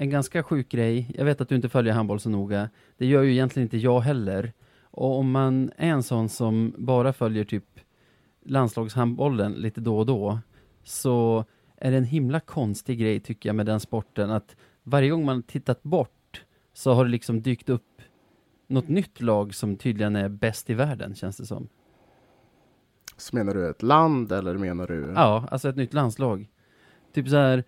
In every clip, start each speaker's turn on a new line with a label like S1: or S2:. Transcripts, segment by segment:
S1: en ganska sjuk grej. Jag vet att du inte följer handboll så noga. Det gör ju egentligen inte jag heller. Och om man är en sån som bara följer typ landslagshandbollen lite då och då, så är det en himla konstig grej tycker jag med den sporten att varje gång man tittat bort så har det liksom dykt upp något nytt lag som tydligen är bäst i världen, känns det som.
S2: Så menar du ett land eller menar du?
S1: Ja, alltså ett nytt landslag. Typ så här,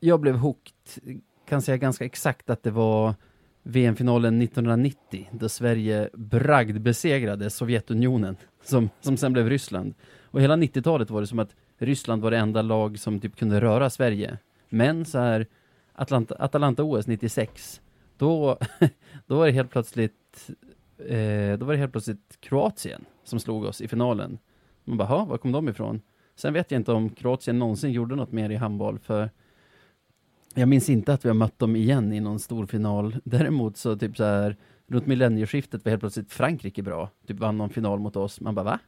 S1: jag blev hooked, kan säga ganska exakt att det var VM-finalen 1990, då Sverige bragd besegrade Sovjetunionen, som, som sen blev Ryssland. Och hela 90-talet var det som att Ryssland var det enda lag som typ kunde röra Sverige. Men så här, Atlanta, Atalanta-OS 96, då, då var det helt plötsligt eh, då var det helt plötsligt Kroatien som slog oss i finalen. Man bara, var kom de ifrån? Sen vet jag inte om Kroatien någonsin gjorde något mer i handboll, för jag minns inte att vi har mött dem igen i någon stor final. Däremot så typ så här, runt millennieskiftet var helt plötsligt Frankrike bra. Typ vann någon final mot oss. Man bara, va?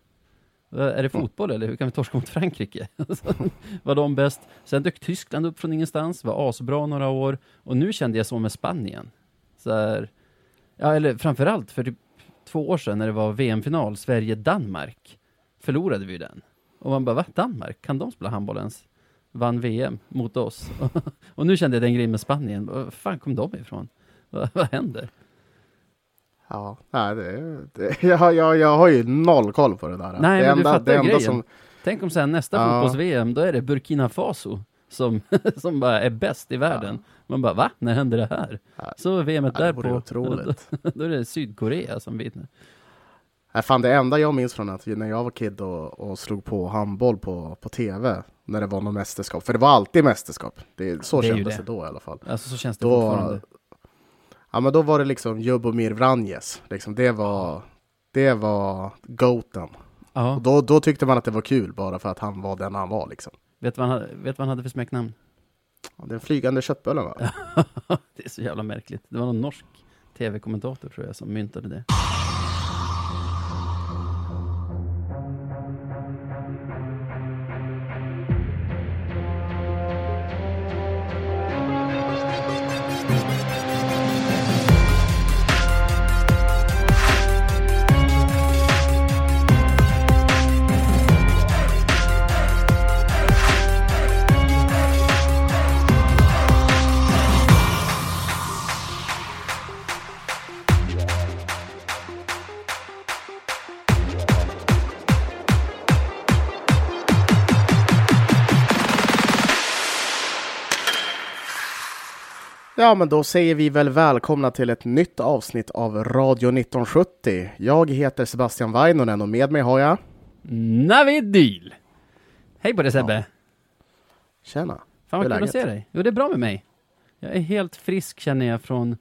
S1: Är det fotboll eller hur kan vi torska mot Frankrike? var de bäst? Sen dök Tyskland upp från ingenstans, var asbra några år. Och nu kände jag så med Spanien. Så här, ja, eller framförallt för typ två år sedan när det var VM-final, Sverige-Danmark, förlorade vi den. Och man bara, va? Danmark? Kan de spela handboll ens? Vann VM mot oss. och nu kände jag den grejen med Spanien. Var fan kom de ifrån? vad, vad händer?
S2: Ja, nej, det, det, jag, jag, jag har ju noll koll på det där.
S1: Nej,
S2: det
S1: men
S2: enda,
S1: du fattar
S2: det enda
S1: grejen.
S2: som,
S1: Tänk om sen nästa
S2: Ja.
S1: fotbolls-VM, då är det Burkina Faso som, som bara är bäst i världen. Man bara, va? När händer det här?
S2: Ja.
S1: Så VMet
S2: Ja, det
S1: där
S2: vore
S1: på,
S2: otroligt.
S1: då är det Sydkorea som vinner.
S2: nej, fan, det enda jag minns från att när jag var kid och, och slog på handboll på, på tv, när det var något mästerskap, för det var alltid mästerskap. Det, så
S1: Det
S2: kändes
S1: det.
S2: det då i alla fall.
S1: Alltså så känns det
S2: Då,
S1: fortfarande.
S2: ja, men då var det liksom Jubomir Vranjes, liksom, det var, det var goaten. Och då, då tyckte man att det var kul bara för att han var den han var liksom.
S1: vet du vad han hade, vet vad han hade för smeknamn?
S2: Ja, Den flygande köttbullen va?
S1: det är så jävla märkligt. Det var någon norsk tv-kommentator tror jag som myntade det.
S2: Ja, men då säger vi väl välkomna till ett nytt avsnitt av Radio 1970. Jag heter Sebastian Vainonen och med mig har jag...
S1: Navid Dyl! Hej på dig Sebbe!
S2: Tjena!
S1: Fan vad kul att se dig. Jo, det är bra med mig. Jag är helt frisk känner jag från,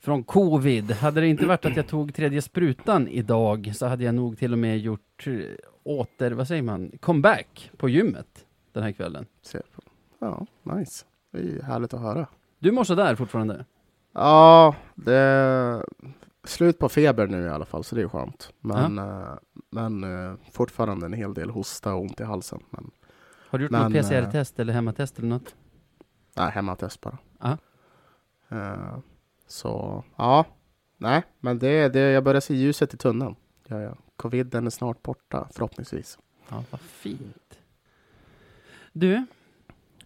S1: från covid. Hade det inte varit att jag tog tredje sprutan idag så hade jag nog till och med gjort eh, åter, vad säger man, comeback på gymmet den här kvällen.
S2: Ja, nice. Det är ju härligt att höra.
S1: Du mår sådär fortfarande?
S2: Ja, det är slut på feber nu i alla fall, så det är skönt. Men, eh, men eh, fortfarande en hel del hosta och ont i halsen. Men
S1: Har du gjort
S2: Men,
S1: något PCR-test eller hemmatest eller något?
S2: nej, hemmatest bara.
S1: Ja.
S2: Eh, så, ja. Nej, men det, det, jag börjar se ljuset i tunneln. Ja, ja. Coviden är snart borta, förhoppningsvis.
S1: Ja, vad fint. Du,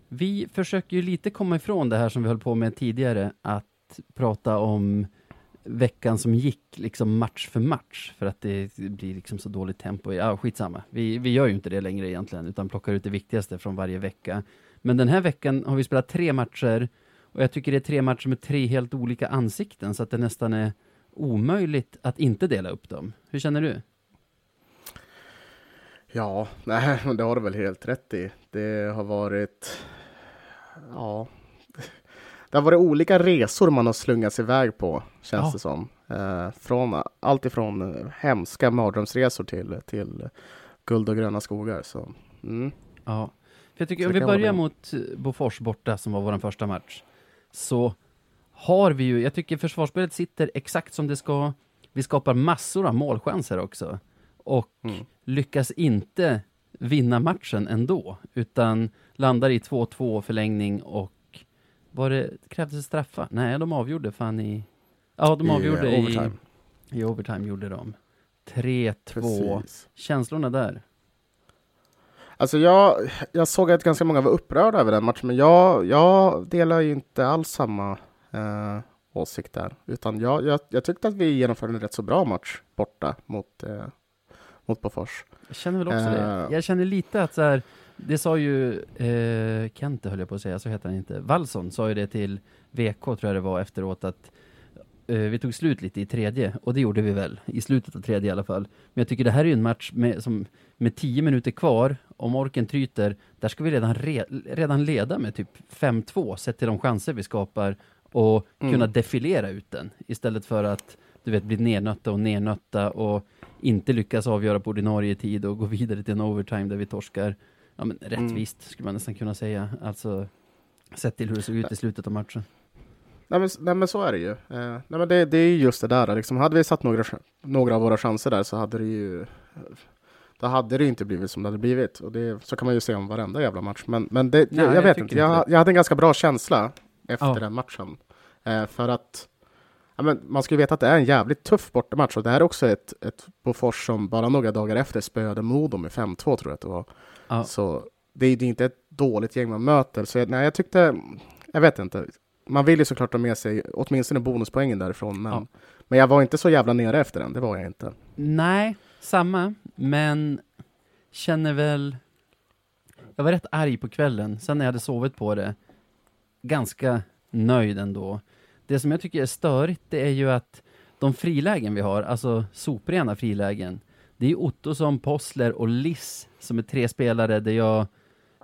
S1: vi försöker ju lite komma ifrån det här som vi höll på med tidigare, att prata om veckan som gick, liksom match för match, för att det blir liksom så dåligt tempo. Ja, skitsamma. Vi, vi gör ju inte det längre egentligen, utan plockar ut det viktigaste från varje vecka. Men den här veckan har vi spelat tre matcher, och jag tycker det är tre matcher med tre helt olika ansikten, så att det nästan är omöjligt att inte dela upp dem. Hur känner du?
S2: Ja, nej, det har du väl helt rätt i. Det har varit, ja, det har varit olika resor man har slungats iväg på, känns
S1: Ja.
S2: det som. Eh, från, allt ifrån eh, hemska mardrömsresor till, till guld och gröna skogar. Så, mm.
S1: Ja, för jag tycker
S2: Så
S1: om vi börjar mot Bofors borta som var vår första match, så har vi ju, jag tycker försvarsspelet sitter exakt som det ska. Vi skapar massor av målchanser också och
S2: Mm.
S1: lyckas inte vinna matchen ändå, utan landar i 2-2 förlängning och var det, krävdes straffar? Nej, de avgjorde fan i, ja de
S2: I,
S1: avgjorde
S2: eh,
S1: i,
S2: overtime.
S1: i overtime gjorde de. 3-2.
S2: Precis.
S1: Känslorna där?
S2: Alltså jag, jag såg att ganska många var upprörda över den matchen, men jag, jag delar ju inte alls samma eh, åsikt där. Utan jag, jag, jag tyckte att vi genomförde en rätt så bra match borta mot, eh, mot Bofors.
S1: Jag känner väl också det.
S2: Eh.
S1: Jag känner lite att så här, det sa ju eh, Kente höll jag på att säga, så heter han inte. Wallson sa ju det till VK tror jag det var efteråt att eh, vi tog slut lite i tredje, och det gjorde vi väl, i slutet av tredje i alla fall. Men jag tycker det här är ju en match med, som, med tio minuter kvar, om orken tryter, där ska vi redan, re, redan leda med typ 5-2, sett till de chanser vi skapar, och
S2: Mm.
S1: kunna defilera ut den, istället för att du vet, bli nernötta och nernötta och inte lyckas avgöra på ordinarie tid och gå vidare till en overtime där vi torskar, ja men rättvist skulle man nästan kunna säga, alltså sett till hur det såg ut i slutet av matchen.
S2: Nej men, nej, men så är det ju. Eh, nej, men det, det är ju just det där. Liksom, hade vi satt några, några av våra chanser där så hade det ju då hade det inte blivit som det hade blivit. Och det, så kan man ju säga om varenda jävla match. Men, men det,
S1: Nej,
S2: jag, jag vet inte.
S1: inte
S2: Jag, jag hade en ganska bra känsla efter
S1: Ja.
S2: den matchen. Eh, för att ja, men man ska ju veta att det är en jävligt tuff bortamatch. Och det här är också ett, ett Bofors som bara några dagar efter spöade Modo med 5-2 tror jag att det var.
S1: Ja.
S2: Så det är ju inte ett dåligt gäng man möter. Så jag, nej, jag tyckte, jag vet inte. Man vill ju såklart ha med sig åtminstone bonuspoängen därifrån. Men,
S1: Ja.
S2: men jag var inte så jävla nere efter den, det var jag inte.
S1: Nej, samma, men känner väl... Jag var rätt arg på kvällen, sen när jag hade sovit på det, ganska nöjd ändå. Det som jag tycker är störigt, det är ju att de frilägen vi har, alltså soprena frilägen, det är ju Ottosson, Possler och Liss som är tre spelare där jag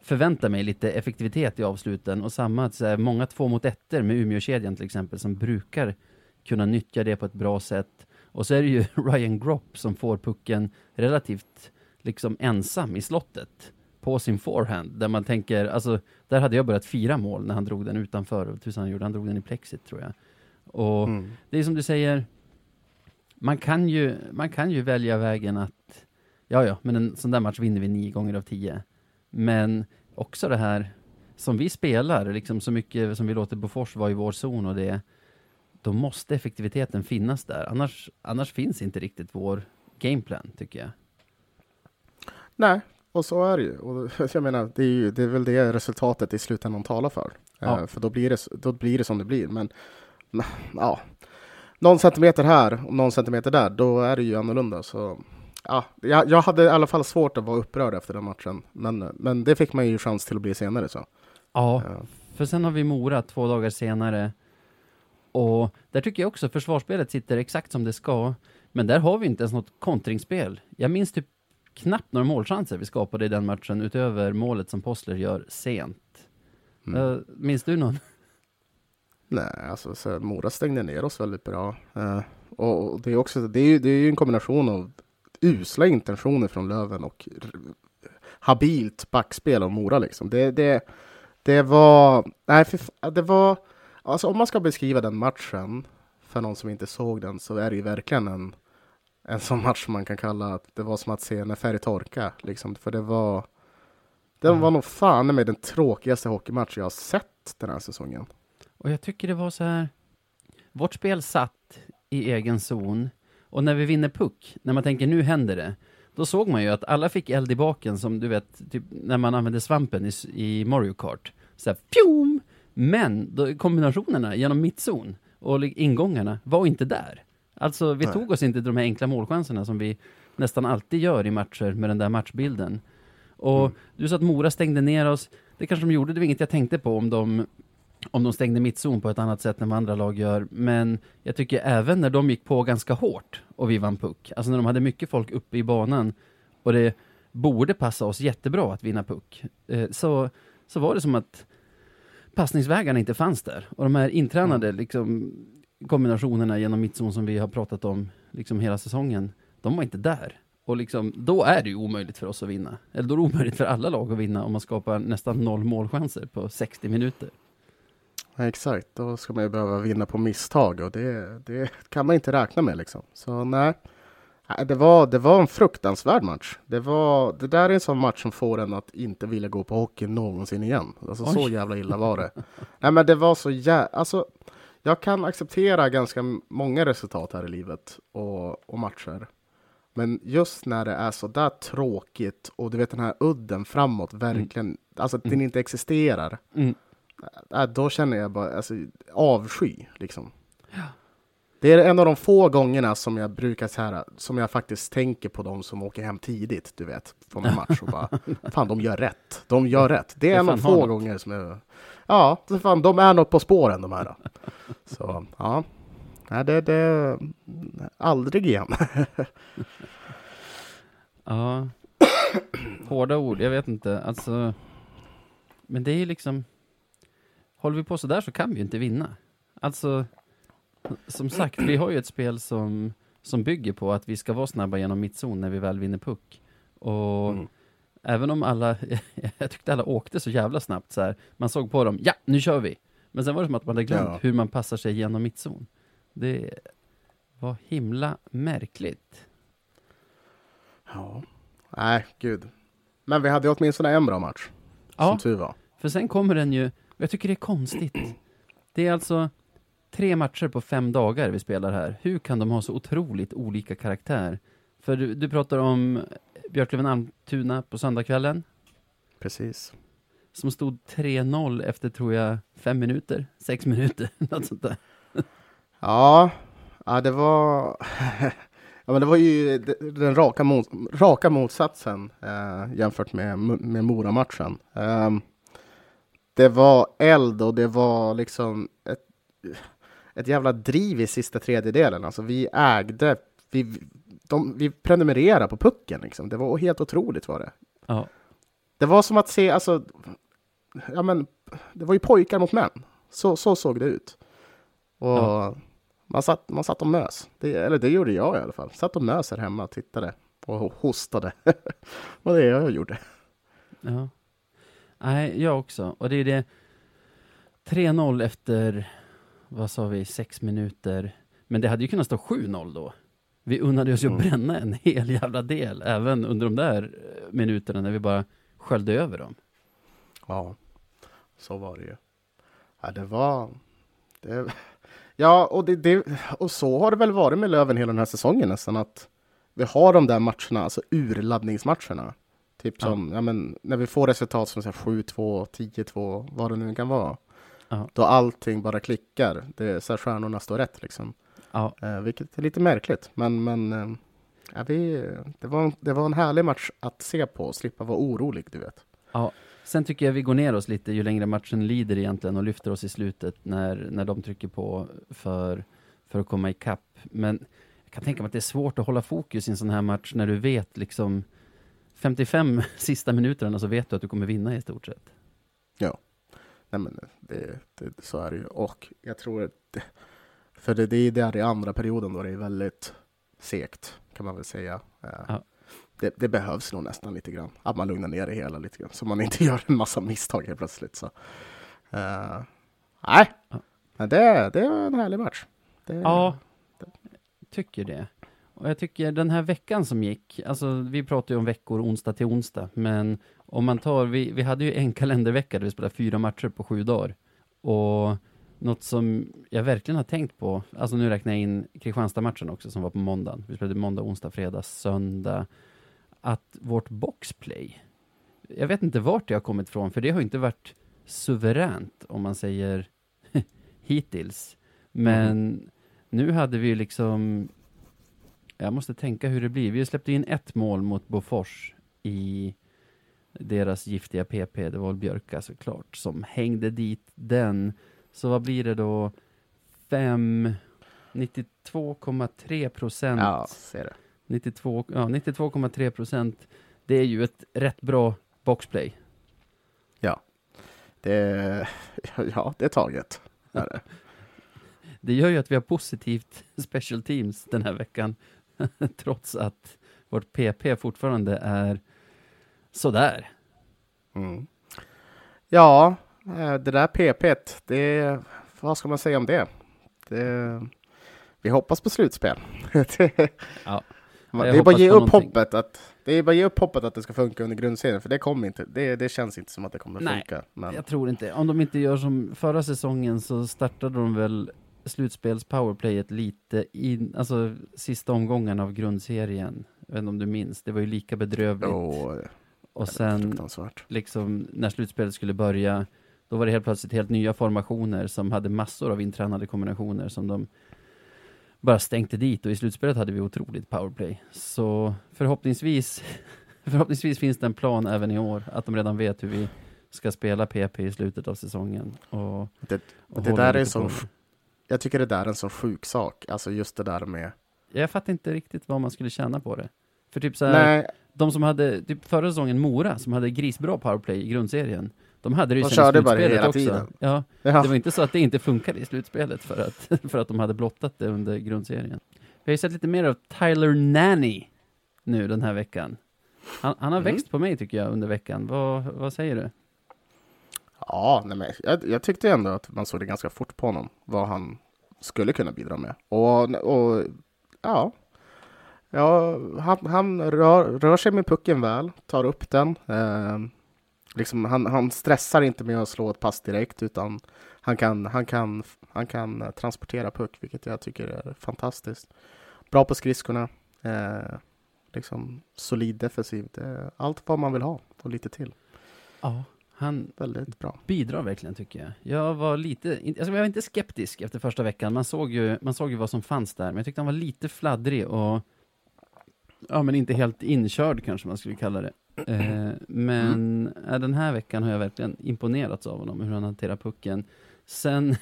S1: förväntar mig lite effektivitet i avsluten och samma, så här, många två mot ettor med Umeåkedjan till exempel som brukar kunna nyttja det på ett bra sätt. Och så är det ju Ryan Gropp som får pucken relativt liksom ensam i slottet på sin forehand, där man tänker, alltså, där hade jag börjat fira mål när han drog den utanför, tusan han gjorde, han drog den i plexit tror jag. Och
S2: Mm.
S1: det är som du säger, man kan ju, man kan ju välja vägen att, ja ja, men en sån där match vinner vi nio gånger av tio. Men också det här, som vi spelar, liksom så mycket som vi låter Bofors vara i vår zon och det, då måste effektiviteten finnas där. Annars, annars finns inte riktigt vår gameplan, tycker jag.
S2: Nej, och så är det ju. Och jag menar, det är, ju, det är väl det resultatet i slutändan talar för.
S1: Ja.
S2: Eh, för då blir, det, då blir det som det blir. Men ja, någon centimeter här och någon centimeter där, då är det ju annorlunda. Så ja, jag, jag hade i alla fall svårt att vara upprörd efter den matchen. Men, men det fick man ju chans till att bli senare. Så.
S1: Ja,
S2: Ja.
S1: för sen har vi Mora två dagar senare. Och där tycker jag också försvarsspelet sitter exakt som det ska. Men där har vi inte ens något kontringsspel. Jag minns typ knappt några målchanser vi skapade i den matchen utöver målet som Possler gör sent.
S2: Mm.
S1: Eh, minns du någon?
S2: Nej, alltså så, Mora stängde ner oss väldigt bra. Eh, och det är också det är, det är ju en kombination av usla intentioner från Löven och habilt backspel av Mora liksom. Det, det, det var, nej, fa- det var, alltså om man ska beskriva den matchen för någon som inte såg den så är det ju verkligen en, en sån match som man kan kalla att det var som att se när färg torka liksom. För det var, det
S1: Mm.
S2: var nog fan med den tråkigaste hockeymatch jag har sett den här säsongen.
S1: Och jag tycker det var så här. Vårt spel satt i egen zon. Och när vi vinner puck, när man tänker nu händer det. Då såg man ju att alla fick eld i baken som du vet, typ när man använde svampen i, i Mario Kart. Så här, fjom! Men då, kombinationerna genom mittzon och ingångarna var inte där. Alltså vi
S2: Nej.
S1: tog oss inte till de här enkla målchanserna som vi nästan alltid gör i matcher med den där matchbilden. Och
S2: Mm.
S1: du sa att Mora stängde ner oss. Det kanske de gjorde, det var inget jag tänkte på om de om de stängde mittzon på ett annat sätt än vad andra lag gör. Men jag tycker även när de gick på ganska hårt och vi vann puck, alltså när de hade mycket folk uppe i banan och det borde passa oss jättebra att vinna puck, eh, så, så var det som att passningsvägarna inte fanns där. Och de här intränade liksom, kombinationerna genom mittzon som vi har pratat om liksom hela säsongen, de var inte där. Och liksom, då är det ju omöjligt för oss att vinna. Eller då är det omöjligt för alla lag att vinna om man skapar nästan noll målchanser på 60 minuter.
S2: Ja, exakt, då ska man ju behöva vinna på misstag och det, det kan man inte räkna med liksom. Så nej, Det var, det var en fruktansvärd match. Det, var, det där är en sån match som får en att inte vilja gå på hockey någonsin igen. Alltså, så jävla illa var det. Nej, men det var så jä... Alltså, jag kan acceptera ganska många resultat här i livet och, och matcher. Men just när det är så där tråkigt och du vet den här udden framåt verkligen, alltså att den inte existerar.
S1: Mm.
S2: Äh, då känner jag bara alltså, avsky liksom. Det är en av de få gångerna som jag brukar så här, som jag faktiskt tänker på de som åker hem tidigt, du vet, från en match och bara, fan de gör rätt, de gör rätt. Det är en av få
S1: något.
S2: gånger som jag, ja, fan, de är något på spåren de här. Så, ja, Nej, det, det, aldrig igen.
S1: Ja. Hårda ord, jag vet inte. Alltså. Men det är ju liksom. Håller vi på sådär så kan vi ju inte vinna. Alltså. Som sagt, vi har ju ett spel som, som bygger på att vi ska vara snabba genom mittzon när vi väl vinner puck. Och
S2: Mm.
S1: även om alla, jag tyckte alla åkte så jävla snabbt så här. Man såg på dem, ja, nu kör vi. Men sen var det som att man hade glömt
S2: Ja.
S1: hur man passar sig genom mittzon. Det var himla märkligt.
S2: Ja, nej, gud. Men vi hade åtminstone en bra match,
S1: Ja.
S2: som tur var.
S1: För sen kommer den ju, jag tycker det är konstigt. Det är alltså tre matcher på fem dagar vi spelar här. Hur kan de ha så otroligt olika karaktär? För du, du pratar om Björklöven Almtuna på söndagskvällen,
S2: Precis.
S1: som stod 3-0 efter, tror jag, fem minuter, sex minuter, något sånt där.
S2: Ja, ja det var... ja, men det var ju de- den raka, mot, raka motsatsen eh, jämfört med, med Mora-matchen. Ehm, det var eld och det var liksom ett, ett jävla driv i sista tredjedelen. Alltså vi ägde, vi, de, vi prenumererade på pucken liksom. Det var helt otroligt var det.
S1: Ja,
S2: Det var som att se, alltså, ja men, det var ju pojkar mot män. Så, så såg det ut. Och
S1: Ja.
S2: man, satt, man satt och mös. Det, eller det gjorde jag i alla fall. Satt och mös här hemma och tittade och hostade. var det jag gjorde.
S1: ja. Nej, jag också. Och det är det 3-0 efter, vad sa vi, sex minuter. Men det hade ju kunnat stå 7-0 då. Vi unnade oss ju att
S2: Mm.
S1: bränna en hel jävla del, även under de där eh, minuterna när vi bara sköljde över dem.
S2: Ja, så var det ju. Ja, det var... Det, ja, och, det, det, och så har det väl varit med Löven hela den här säsongen nästan. Att vi har de där matcherna, alltså urladdningsmatcherna. Typ
S1: Ja.
S2: som, ja. men när vi får resultat som så här 7-2, 10-2, vad det nu kan vara.
S1: Ja.
S2: Då allting bara klickar. Det är så här stjärnorna står rätt liksom.
S1: Ja,
S2: Eh, vilket är lite märkligt. Men, men eh, ja, vi, det, var, en- det var en härlig match att se på och slippa vara orolig, du vet.
S1: ja. Sen tycker jag vi går ner oss lite ju längre matchen lider egentligen och lyfter oss i slutet när, när de trycker på för, för att komma ikapp. Men jag kan tänka mig att det är svårt att hålla fokus i en sån här match när du vet liksom 55 sista minuterna så vet du att du kommer vinna i stort sett.
S2: Nej, men det, det, så är det ju. Och jag tror att det, för det, det är där i andra perioden då det är väldigt segt, kan man väl säga. Eh,
S1: Ja.
S2: Det, det behövs nog nästan lite grann, att man lugnar ner det hela lite grann, så man inte gör en massa misstag helt plötsligt. Så. Eh, nej,
S1: Ja.
S2: men det, det var en härlig match. Det,
S1: Ja, tycker det. Och jag tycker den här veckan som gick, alltså vi pratar ju om veckor onsdag till onsdag, men om man tar, vi, vi hade ju en kalendervecka där vi spelade fyra matcher på sju dagar. Och något som jag verkligen har tänkt på, alltså nu räknar jag in Kristianstad-matchen också som var på måndagen. Vi spelade måndag, onsdag, fredag, söndag. Att vårt boxplay, jag vet inte vart det har kommit ifrån, för det har ju inte varit suveränt om man säger hittills. Men nu hade vi ju liksom, jag måste tänka hur det blir. Vi släppte in ett mål mot Bofors i deras giftiga PP, det var Björka såklart, som hängde dit den. Så vad blir det då? 5, 92,3 procent.
S2: Ja, ser det.
S1: 92, ja, 92,3 procent. Det är ju ett rätt bra boxplay.
S2: det. Ja, det är taget. Är det.
S1: Det gör ju att vi har positivt special teams den här veckan. Trots att vårt PP fortfarande är sådär.
S2: Mm. Ja, eh, det där PP, det, vad ska man säga om det? det vi hoppas på slutspel.
S1: Jag
S2: Det är bara ge upp
S1: någonting.
S2: hoppet att det är bara ge upp hoppet att det ska funka under grundserien, för det kommer inte. Det, det känns inte som att det kommer
S1: Nej,
S2: funka. Men
S1: Jag tror inte, om de inte gör som förra säsongen så startade de väl slutspels powerplayet lite in, alltså sista omgången av grundserien. Jag vet inte om du minns, det var ju lika bedrövligt.
S2: Åh,
S1: och sen liksom när slutspelet skulle börja, då var det helt plötsligt helt nya formationer som hade massor av intränade kombinationer som de bara stänkte dit och i slutspelet hade vi otroligt powerplay. Så förhoppningsvis, förhoppningsvis finns det en plan även i år, att de redan vet hur vi ska spela PP i slutet av säsongen. Och,
S2: Det,
S1: och
S2: det
S1: håller
S2: där är
S1: lite
S2: jag tycker det där är en sån sjuk sak. Alltså just det där med...
S1: Jag fattar inte riktigt vad man skulle tjäna på det. För typ så här,
S2: Nej,
S1: de som hade, typ förra säsongen Mora, som hade grisbra powerplay i grundserien, de hade det ju
S2: De
S1: sen i slutspelet också.
S2: tiden.
S1: Ja,
S2: ja.
S1: Det var inte så att det inte funkade i slutspelet för att, för att de hade blottat det under grundserien. Vi har ju sett lite mer av Tyler Nanny nu den här veckan. Han, han har
S2: Mm.
S1: växt på mig tycker jag under veckan. Vad, vad säger du?
S2: Ja, nej men jag, jag tyckte ändå att man såg det ganska fort på honom, vad han skulle kunna bidra med. Och, och ja, ja han, han rör, rör sig med pucken väl, tar upp den. Eh, liksom, han, han stressar inte med att slå ett pass direkt, utan han kan, han kan, han kan transportera puck, vilket jag tycker är fantastiskt. Bra på skridskorna, eh, liksom solid defensivt. Eh, allt vad man vill ha och lite till.
S1: Ja, han
S2: Väldigt bra.
S1: bidrar verkligen tycker jag. Jag var lite, alltså jag var inte skeptisk efter första veckan. Man såg ju, man såg ju vad som fanns där, men jag tyckte han var lite fladdrig och ja, men inte helt inkörd kanske man skulle kalla det. Eh, men eh, den här veckan har jag verkligen imponerats av honom, hur han hanterar pucken. Sen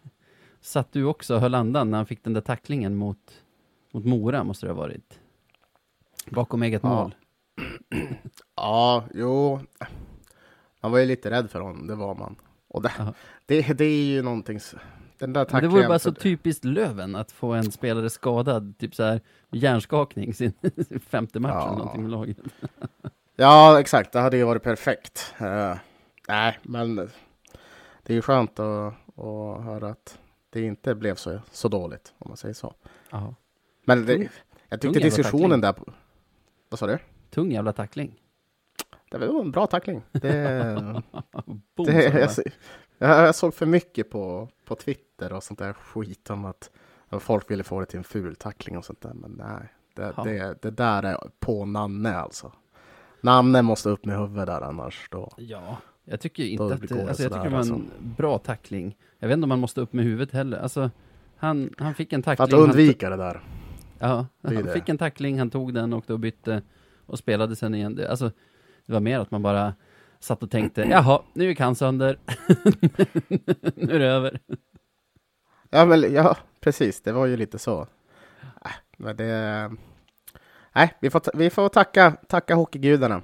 S1: satt du också och höll andan när han fick den där tacklingen mot, mot Mora, måste det ha varit. Bakom eget
S2: Ja.
S1: mål.
S2: Ja, jo. Man var ju lite rädd för honom, det var man. Och det, det, det är ju någonting... Den där
S1: Men det vore bara så typiskt Löven att få en spelare skadad, typ så här hjärnskakning sin femte match
S2: Ja.
S1: eller någonting med laget.
S2: Ja, exakt. Det hade ju varit perfekt. Eh, nej, men det är ju skönt att, att höra att det inte blev så, så dåligt, om man säger så.
S1: Ja.
S2: Men det,
S1: Tung-
S2: jag
S1: tung
S2: tyckte
S1: jävla
S2: diskussionen där... på- Vad sa du?
S1: Tung jävla tackling.
S2: Det var en bra tackling. Det, det, jag, jag, såg för mycket på, på Twitter och sånt där skit om att att folk ville få det till en ful tackling och sånt där. Men nej, det,
S1: Ja.
S2: det, det där är på Nanne alltså. Nanne måste upp med huvudet där annars då.
S1: Ja, jag tycker
S2: Då
S1: inte att det, alltså jag tycker det var en bra tackling. Jag vet inte om man måste upp med huvudet heller. Alltså, han, han fick en
S2: För
S1: tackling.
S2: att
S1: han
S2: undvika det där.
S1: ja, han
S2: det.
S1: fick en tackling, han tog den, och bytte och spelade sen igen. Det, alltså, det var mer att man bara satt och tänkte, jaha, nu gick han sönder. nu är det över.
S2: Ja, men, ja, precis. Det var ju lite så. Äh, Men det... Nej, vi får, vi får tacka, tacka hockeygudarna.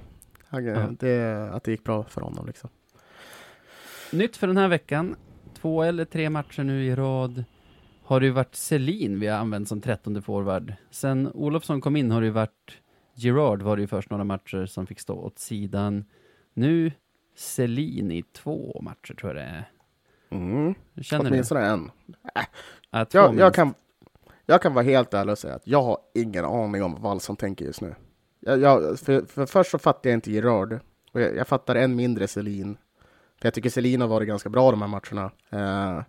S2: Det, att det gick bra för honom liksom.
S1: Nytt för den här veckan, två eller tre matcher nu i rad, har det ju varit Selin vi har använt som trettonde forward. Sen Olofsson kom in har det ju varit Gerard var det ju först några matcher som fick stå åt sidan. Nu Selin i två matcher tror jag det är.
S2: Mm.
S1: Känner du?
S2: Åtminstone en.
S1: Äh,
S2: Jag, jag, kan, jag kan vara helt ärlig och säga att jag har ingen aning om vad Wallson tänker just nu. Jag, jag, för, för först så fattar jag inte Gerard. Och jag, jag fattar än mindre Selin. För jag tycker Selin har varit ganska bra de här matcherna. Eh,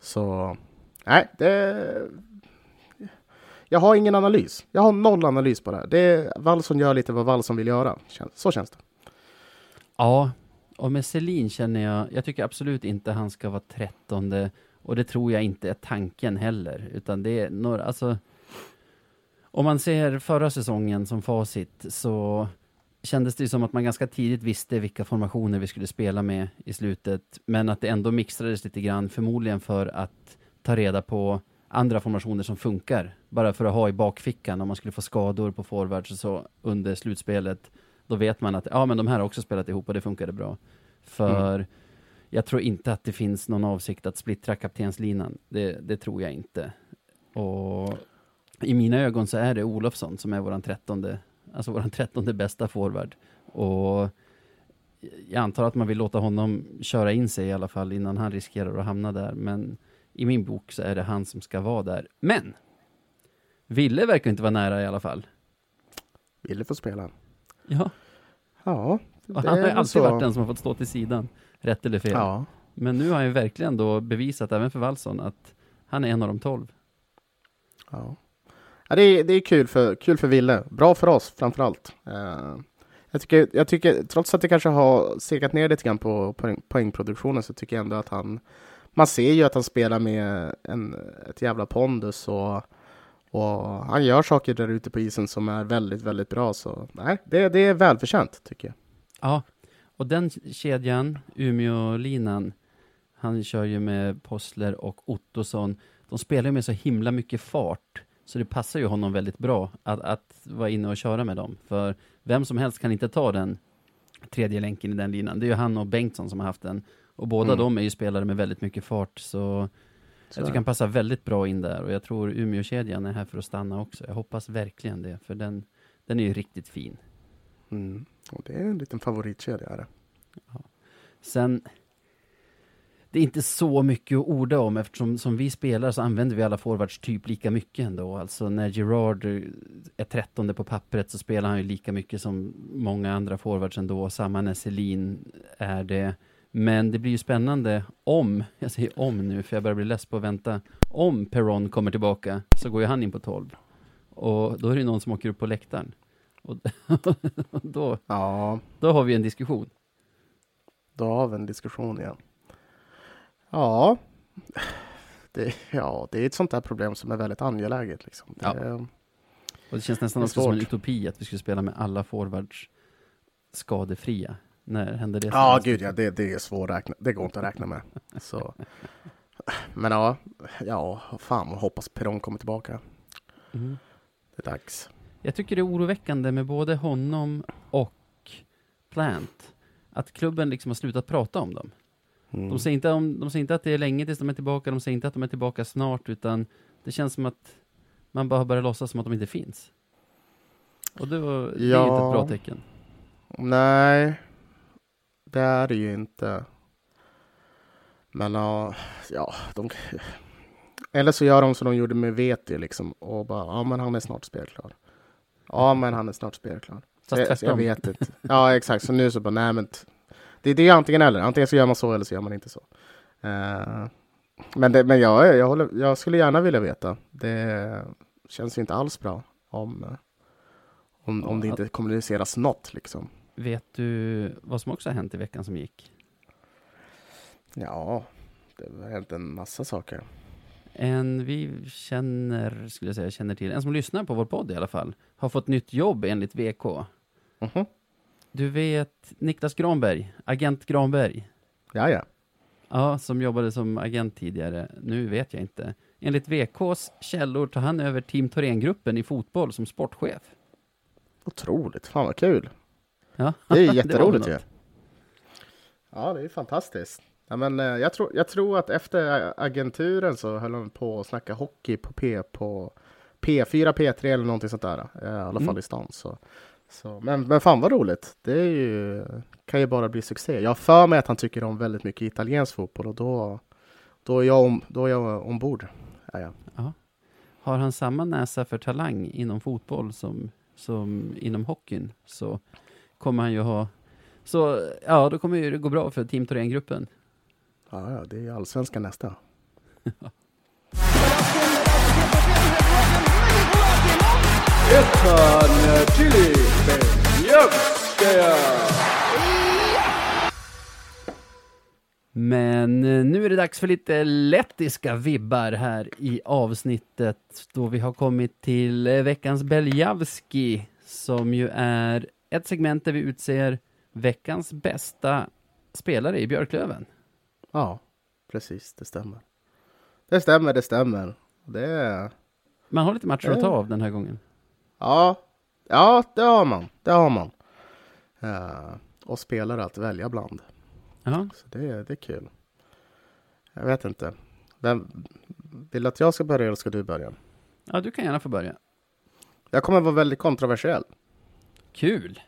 S2: så, nej, det... Jag har ingen analys. Jag har noll analys på det här. Det, Wallson gör lite vad Wallson vill göra. Så känns det.
S1: Ja, och med Selin känner jag, jag tycker absolut inte han ska vara trettonde och det tror jag inte är tanken heller, utan det är några, alltså om man ser förra säsongen som facit så kändes det som att man ganska tidigt visste vilka formationer vi skulle spela med i slutet, men att det ändå mixtrades lite grann, förmodligen för att ta reda på andra formationer som funkar, bara för att ha i bakfickan om man skulle få skador på forwards och så under slutspelet. Då vet man att ja, men de här har också spelat ihop och det funkade bra. För jag tror inte att det finns någon avsikt att splittra kaptenslinan. Det, det tror jag inte. Och i mina ögon så är det Olofsson som är våran trettonde, alltså våran trettonde bästa forward. Och jag antar att man vill låta honom köra in sig i alla fall innan han riskerar att hamna där. Men i min bok så är det han som ska vara där. Men! Ville verkar inte vara nära i alla fall.
S2: Ville få spela.
S1: Ja,
S2: Ja,
S1: och han har ju alltid
S2: så.
S1: varit den som har fått stå till sidan, rätt eller fel.
S2: Ja,
S1: Men nu har han ju verkligen då bevisat, även för Wallson, att han är en av de tolv.
S2: ja. ja det, är, det är kul för, kul för Ville. Bra för oss framförallt. Uh, jag, tycker, jag tycker, trots att det kanske har segat ner lite grann på poäng, poängproduktionen, så tycker jag ändå att han man ser ju att han spelar med en, ett jävla pondus och, och han gör saker där ute på isen som är väldigt, väldigt bra. Så nej, det, det är välförtjänt tycker jag.
S1: Ja, och den kedjan, Umeå-linan, han kör ju med Possler och Ottosson. De spelar ju med så himla mycket fart, så det passar ju honom väldigt bra att, att vara inne och köra med dem. För vem som helst kan inte ta den tredje länken i den linan. Det är ju han och Bengtsson som har haft den. Och båda
S2: Mm.
S1: de är ju spelare med väldigt mycket fart, så
S2: Så
S1: jag tycker han passar väldigt bra in där. Och jag tror Umeå-kedjan är här för att stanna också. Jag hoppas verkligen det, för den, den är ju riktigt fin.
S2: mm. och det är en liten favoritkedja. Är det.
S1: Sen, det är inte så mycket att orda om eftersom som vi spelar så använder vi alla forwards typ lika mycket ändå. Alltså när Gerard är trettonde på pappret så spelar han ju lika mycket som många andra forwards ändå. Samma när Selin är det. Men det blir ju spännande om, jag säger om nu för jag börjar bli less på att vänta. Om Perron kommer tillbaka så går ju han in på 12. Och då är det någon som åker upp på läktaren. Och då,
S2: Ja,
S1: då har vi en diskussion.
S2: då har vi en diskussion igen. Ja, det, ja, det är ett sånt där problem som är väldigt angeläget. Liksom. Det,
S1: Ja. Och det känns nästan
S2: Det
S1: också som en utopi att vi skulle spela med alla forwards skadefria. När händer det?
S2: Ja, gud ja, det, det är svårräkna. Det går inte att räkna med. Så. Men ja, ja, fan jag hoppas Peron kommer tillbaka.
S1: Mm.
S2: Det är dags.
S1: Jag tycker det är oroväckande med både honom och Plant. Att klubben liksom har slutat prata om dem.
S2: Mm.
S1: De, säger inte om, de säger inte att det är länge tills de är tillbaka, de säger inte att de är tillbaka snart, utan det känns som att man bara börjar låtsas som att de inte finns. Och det, var, det är
S2: Ja.
S1: inte ett bra tecken.
S2: Nej, det är det ju inte. Men ja, ja, de... Eller så gör de som de gjorde med Veti liksom och bara, ja men han är snart spelklar. Ja men han är snart spelklar. Jag, jag vet inte. Ja exakt, så nu så bara, nej men det, det är antingen eller. Antingen så gör man så eller så gör man inte så. Eh, men det, men jag, jag, håller, jag skulle gärna vilja veta. Det känns ju inte alls bra om, om, om det inte kommuniceras något liksom.
S1: Vet du vad som också har hänt i veckan som gick?
S2: Ja, det har hänt en massa saker.
S1: En vi känner, skulle jag säga, känner till, en som lyssnar på vår podd i alla fall, har fått nytt jobb enligt VK.
S2: Mhm.
S1: Du vet Niklas Granberg, agent Granberg,
S2: Ja, ja.
S1: ja, som jobbade som agent tidigare, nu vet jag inte. Enligt VKs källor tar han över Team Thorengruppen i fotboll som sportchef.
S2: Otroligt. Fan vad kul.
S1: Ja,
S2: Det är jätteroligt ju. Ja, det är fantastiskt. Ja, men, eh, jag, tror, jag tror att efter agenturen så höll de på att snacka hockey på, P, på P4, P3 eller någonting sånt där. eh, I alla fall
S1: Mm.
S2: i stan. Så, så, men, men fan vad roligt. Det är ju, kan ju bara bli succé. Jag har för mig att han tycker om väldigt mycket italiensk fotboll och då, då, är, jag om, då är jag ombord. Ja, ja.
S1: Har han samma näsa för talang inom fotboll som, som inom hockeyn så kommer han ju ha så ja, då kommer ju det gå bra för Team Thorengruppen.
S2: Ja, ja, det är allsvenskan nästa.
S1: Men eh, nu är det dags för lite lettiska vibbar här i avsnittet då vi har kommit till eh, veckans Beljavski som ju är ett segment där vi utser veckans bästa spelare i Björklöven.
S2: Ja, precis. Det stämmer. Det stämmer, det stämmer. Det är...
S1: Man har lite matcher att ta av den här gången.
S2: Ja, ja, det har man. Det har man. Eh, och spelare att välja bland.
S1: Ja,
S2: Så det, det är kul. Jag vet inte. Vem, vill du att jag ska börja eller ska du börja?
S1: ja du kan gärna få börja.
S2: Jag kommer vara väldigt kontroversiell.
S1: Kul!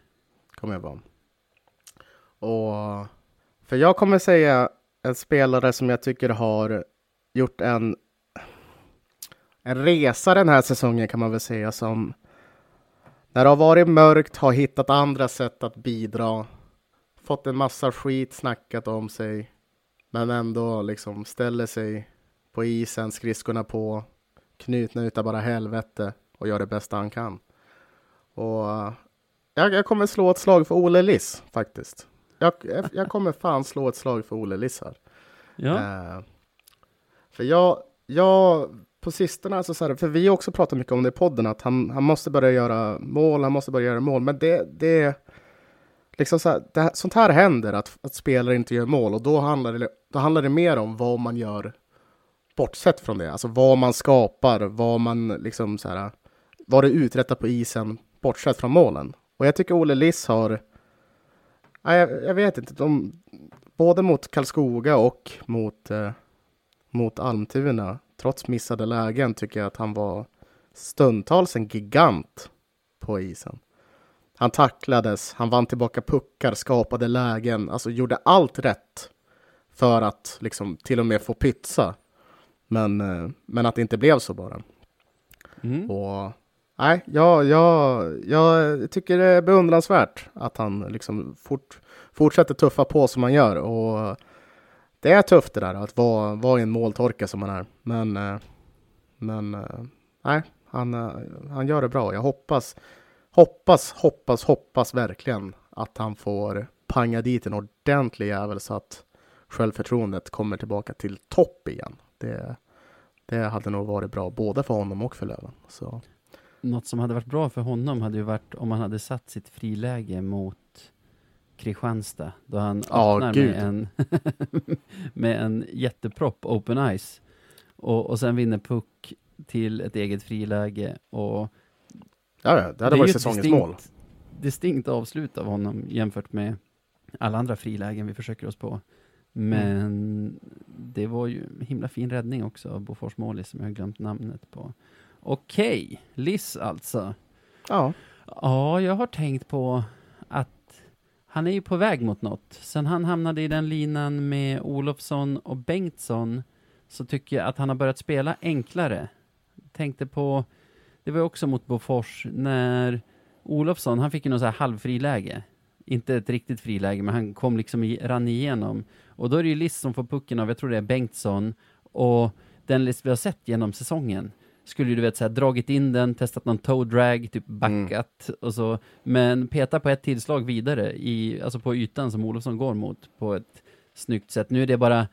S2: Kommer jag vara. Och, för jag kommer säga en spelare som jag tycker har gjort en, en resa den här säsongen kan man väl säga som när det har varit mörkt, har hittat andra sätt att bidra, fått en massa skit snackat om sig, men ändå liksom ställer sig på isen, skridskorna på, knutna utav bara helvete och gör det bästa han kan. Och jag, jag kommer slå ett slag för Ole Liss faktiskt. Jag, jag kommer fan slå ett slag för Ole Liss här.
S1: Ja.
S2: Eh, för jag, jag på sistone, alltså så här, för vi har också pratat mycket om det i podden, att han, han måste börja göra mål, han måste börja göra mål, men det, det liksom så här, det, sånt här händer, att, att spelare inte gör mål, och då handlar, det, då handlar det mer om vad man gör bortsett från det, alltså vad man skapar, vad man liksom så här, vad det uträttar på isen bortsett från målen. Och jag tycker Olle Liss har, nej, jag, jag vet inte, de, både mot Karlskoga och mot, eh, mot Almtuna, trots missade lägen, tycker jag att han var stundtals en gigant på isen. Han tacklades, han vann tillbaka puckar, skapade lägen, alltså gjorde allt rätt för att liksom till och med få pytsa. Men, eh, men att det inte blev så bara.
S1: Mm.
S2: Och nej, jag, jag, jag tycker det är beundransvärt att han liksom fort, fortsätter tuffa på som han gör. Och det är tufft det där att vara, vara i en måltorka som han är. Men, eh, men eh, nej, han, eh, han gör det bra. Jag hoppas, hoppas, hoppas, hoppas verkligen att han får panga dit en ordentlig jävel så att självförtroendet kommer tillbaka till topp igen. Det, det hade nog varit bra både för honom och för Löven. Så.
S1: Något som hade varit bra för honom hade ju varit om han hade satt sitt friläge mot Kristianstad, då han öppnar
S2: gud.
S1: med en, med en jättepropp, open ice, och, och sen vinner puck till ett eget friläge. Och
S2: Ja, ja, det hade
S1: är
S2: varit säsongens
S1: distinkt-
S2: mål.
S1: Distinkt avslut av honom jämfört med alla andra frilägen vi försöker oss på. Men det var ju en himla fin räddning också av Bofors målis som jag har glömt namnet på. Okej, Liss alltså.
S2: Ja,
S1: Ja, jag har tänkt på att han är ju på väg mot något. Sen han hamnade i den linan med Olofsson och Bengtsson så tycker jag att han har börjat spela enklare. Tänkte på, det var ju också mot Bofors när Olofsson, han fick ju något så här halvfriläge. Inte ett riktigt friläge, men han kom liksom i, rann igenom. Och då är det ju Liss som får pucken av, jag tror det är Bengtsson, och den Liss vi har sett genom säsongen skulle ju du vet så här, dragit in den, testat någon toe drag, typ backat och så, men petar på ett tillslag vidare i, alltså på ytan som Olofsson går mot på ett snyggt sätt. Nu är det bara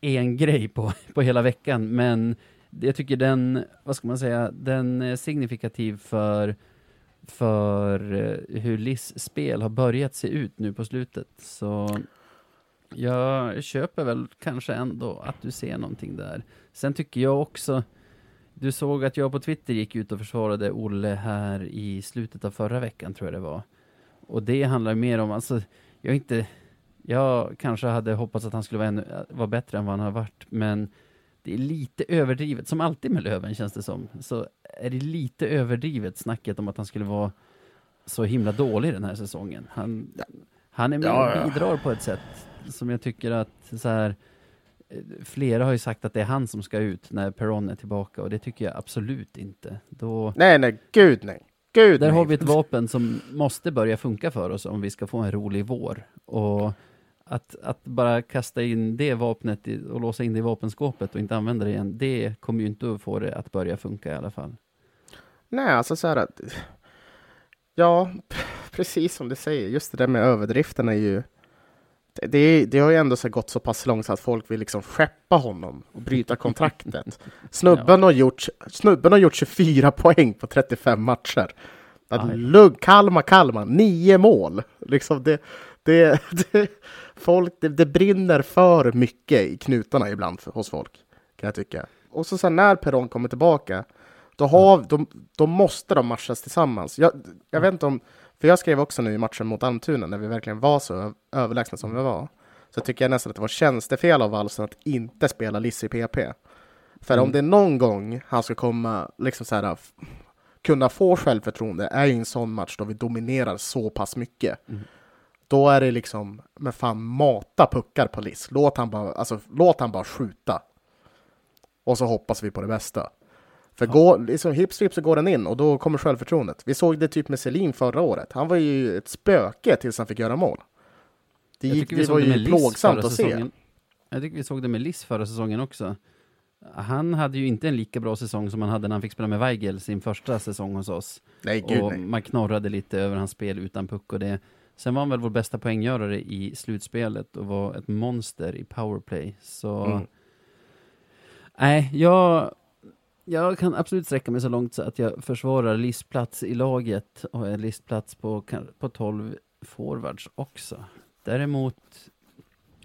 S1: en grej på, på hela veckan, men jag tycker den, vad ska man säga, den är signifikativ för för eh, hur Liss spel har börjat se ut nu på slutet. Så jag köper väl kanske ändå att du ser någonting där. Sen tycker jag också, du såg att jag på Twitter gick ut och försvarade Olle här i slutet av förra veckan tror jag det var. Och det handlar mer om, alltså, jag inte, jag kanske hade hoppats att han skulle vara, ännu, vara bättre än vad han har varit, men det är lite överdrivet, som alltid med Löven känns det som, så är det lite överdrivet snacket om att han skulle vara så himla dålig den här säsongen. Han, han är med och bidrar på ett sätt som jag tycker att så här, flera har ju sagt att det är han som ska ut när Perron är tillbaka och det tycker jag absolut inte. Då,
S2: nej, nej, gud nej. Gud
S1: där
S2: nej.
S1: har vi ett vapen som måste börja funka för oss om vi ska få en rolig vår. Och att, att bara kasta in det vapnet i, och låsa in det i vapenskåpet och inte använda det igen, det kommer ju inte att få det att börja funka i alla fall.
S2: Nej, alltså så här att... Ja, precis som du säger, just det där med överdriften är ju... Det, det, har ju ändå så gått så pass långt så att folk vill liksom skeppa honom och bryta kontraktet. Snubben, har, gjort, snubben har gjort 24 poäng på 35 matcher. Lugg, Kalmar, Kalmar, nio mål. Liksom det, det, det, folk, det, det brinner för mycket i knutarna ibland för, hos folk, kan jag tycka. Och så sen när Peron kommer tillbaka, då, har, då, då måste de matchas tillsammans. Jag, jag vet inte om, för jag skrev också nu i matchen mot Almtuna, när vi verkligen var så överlägsna som vi var, så tycker jag nästan att det var tjänstefel av Wallson att inte spela Liss i PP. För om
S1: Mm.
S2: det är någon gång han ska komma, liksom så här, kunna få självförtroende, är i en sån match då vi dominerar så pass mycket.
S1: Mm.
S2: Då är det liksom, men fan mata puckar på Liss. Låt han bara, alltså, låt han bara skjuta. Och så hoppas vi på det bästa. För går, liksom, hipp så går den in och då kommer självförtroendet. Vi såg det typ med Selin förra året. Han var ju ett spöke tills han fick göra mål. Det, gick, det var ju plågsamt att se.
S1: Jag tycker vi såg det med Liss förra säsongen också. Han hade ju inte en lika bra säsong som han hade när han fick spela med Weigel sin första säsong hos oss.
S2: Nej, gud,
S1: och
S2: nej.
S1: man knorrade lite över hans spel utan puck och det. Sen var han väl vår bästa poänggörare i slutspelet och var ett monster i powerplay. Så... Mm. Nej, jag... Jag kan absolut sträcka mig så långt så att jag försvarar listplats i laget och en listplats på, på 12 forwards också. Däremot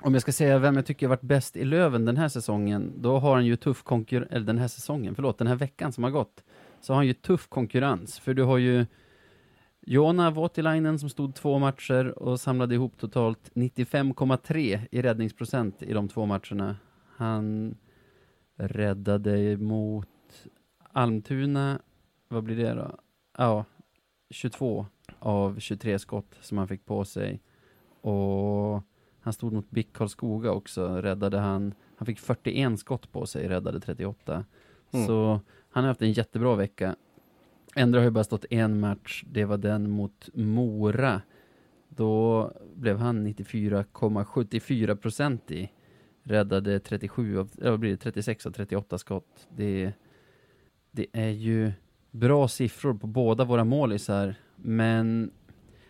S1: om jag ska säga vem jag tycker varit bäst i Löven den här säsongen, då har han ju tuff konkurrens, eller den här säsongen, förlåt, den här veckan som har gått, så har han ju tuff konkurrens, för du har ju Jona Voutilainen som stod två matcher och samlade ihop totalt 95,3 i räddningsprocent i de två matcherna. Han räddade mot Almtuna, vad blir det då? Ja, 22 av 23 skott som han fick på sig. Och han stod mot BIK Karlskoga också, räddade han. Han fick 41 skott på sig, räddade 38. Mm. Så han har haft en jättebra vecka. Ändå har ju bara stått en match, det var den mot Mora. Då blev han 94,74 procent i. Räddade 37 av, vad blir det, 36 av 38 skott. Det, det är ju bra siffror på båda våra målisar, men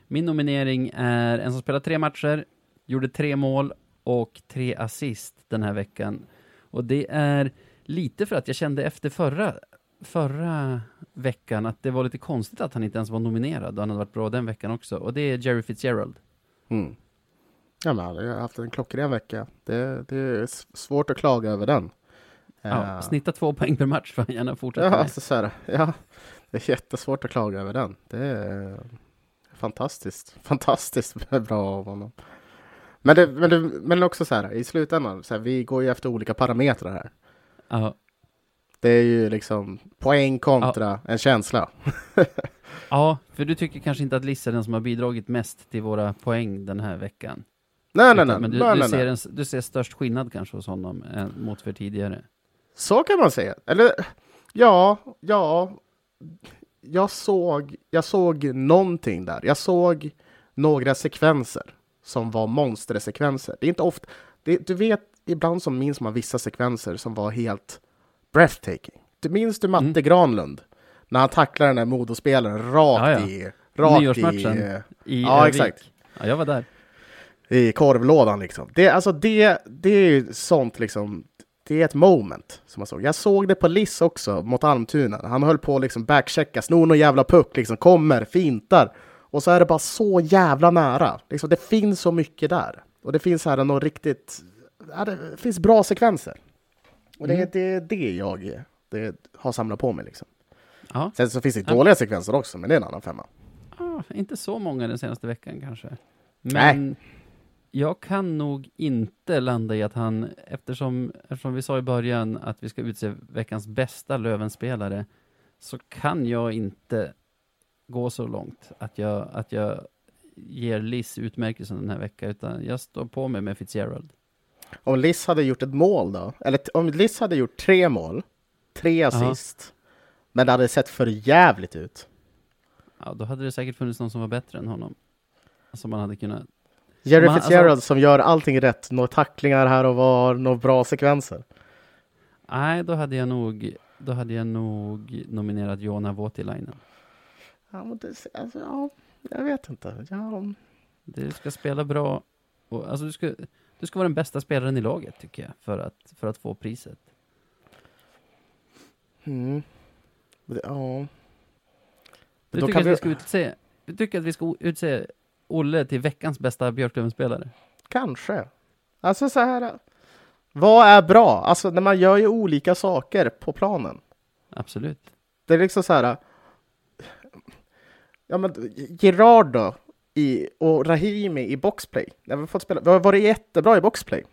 S1: min nominering är en som spelar tre matcher, gjorde tre mål och tre assist den här veckan. Och det är lite för att jag kände efter förra, förra veckan att det var lite konstigt att han inte ens var nominerad och han hade varit bra den veckan också. Och det är Jerry Fitzgerald.
S2: Mm. Ja, men han har haft en klockren vecka. Det, det är svårt att klaga över den.
S1: Ja, uh, snitta två poäng per match får han gärna fortsätta
S2: ja, med. Alltså, så här, ja, det är jättesvårt att klaga över den. Det är fantastiskt, fantastiskt bra av honom. Men, det, men, det, men också så här, i slutändan, så här, vi går ju efter olika parametrar här.
S1: Ja.
S2: Det är ju liksom poäng kontra ja. en känsla.
S1: ja, för du tycker kanske inte att Liss är den som har bidragit mest till våra poäng den här veckan?
S2: Nej, nej, nej.
S1: Men du,
S2: nej,
S1: du
S2: nej,
S1: ser,
S2: nej.
S1: En, du ser störst skillnad kanske hos honom än mot för tidigare?
S2: Så kan man säga. Eller ja, ja. Jag såg, jag såg någonting där. Jag såg några sekvenser som var monstersekvenser. Det är inte ofta, det, du vet, ibland så minns man vissa sekvenser som var helt breathtaking. Du minns du Matte mm. Granlund? När han tacklar den där Modospelaren rakt ja, ja. i... Rakt
S1: Nyårsmatchen
S2: i,
S1: i
S2: Ja,
S1: Övik.
S2: exakt.
S1: Ja, jag var där.
S2: I korvlådan liksom. Det, alltså det, det är ju sånt liksom. Det är ett moment som jag såg. Jag såg det på Liss också mot Almtuna. Han höll på att liksom backchecka, snor någon jävla puck, liksom kommer, fintar. Och så är det bara så jävla nära. Liksom, det finns så mycket där. Och det finns här något riktigt... Ja, det finns bra sekvenser. Och det, mm. det är det jag det har samlat på mig. Liksom. Sen så finns det dåliga sekvenser också, men det är en annan femma.
S1: Ja, inte så många den senaste veckan kanske. Men
S2: Nej.
S1: Jag kan nog inte landa i att han, eftersom, eftersom vi sa i början att vi ska utse veckans bästa Lövenspelare, så kan jag inte gå så långt att jag, att jag ger Liss utmärkelsen den här veckan, utan jag står på mig med Fitzgerald.
S2: Om Liss hade gjort ett mål då? Eller om Liss hade gjort tre mål, tre assist, Aha. men det hade sett för jävligt ut.
S1: Ja, då hade det säkert funnits någon som var bättre än honom. Som man hade kunnat...
S2: Jerry man, Fitzgerald alltså... som gör allting rätt, några tacklingar här och var, några bra sekvenser.
S1: Nej, då hade jag nog, då hade jag nog nominerat Jona Voutilainen.
S2: Ja, men det, alltså, ja, jag vet inte. Ja.
S1: Du ska spela bra. Och, alltså, du, ska, du ska vara den bästa spelaren i laget, tycker jag, för att, för att få priset.
S2: Mm. Ja.
S1: Du tycker, att vi... utse, du tycker att vi ska utse Olle till veckans bästa Björklöven-spelare?
S2: Kanske. Alltså så här. Vad är bra? Alltså när man gör ju olika saker på planen.
S1: Absolut.
S2: Det är liksom så här. Ja, men Gerard då? I, och Rahimi i boxplay. Vi har, fått spela, vi har varit jättebra i boxplay.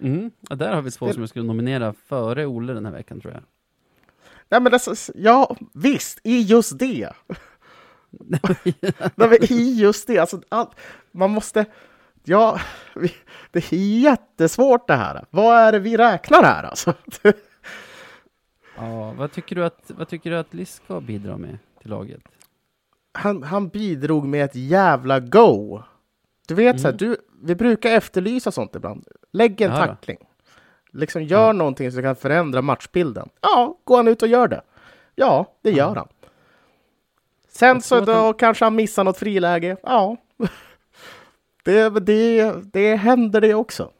S1: Mm, ja, där har vi två som jag skulle nominera före Olle den här veckan tror jag.
S2: Nej, men alltså, ja, visst, i just det. Nej, men I just det, alltså, all, man måste... Ja, vi, det är jättesvårt det här. Vad är det vi räknar här alltså?
S1: Ja, vad tycker du att, vad tycker du att Liss ska bidra med till laget?
S2: Han, han bidrog med ett jävla go. Du vet, så här,
S1: Mm.
S2: du, vi brukar efterlysa sånt ibland. Lägg en
S1: Ja, ja.
S2: tackling. Liksom gör
S1: Ja.
S2: någonting som kan förändra matchbilden. Ja, går han ut och gör det? Ja, det
S1: Ja.
S2: gör han. Sen så då kanske han missar något friläge. Ja, det, det, det händer det också.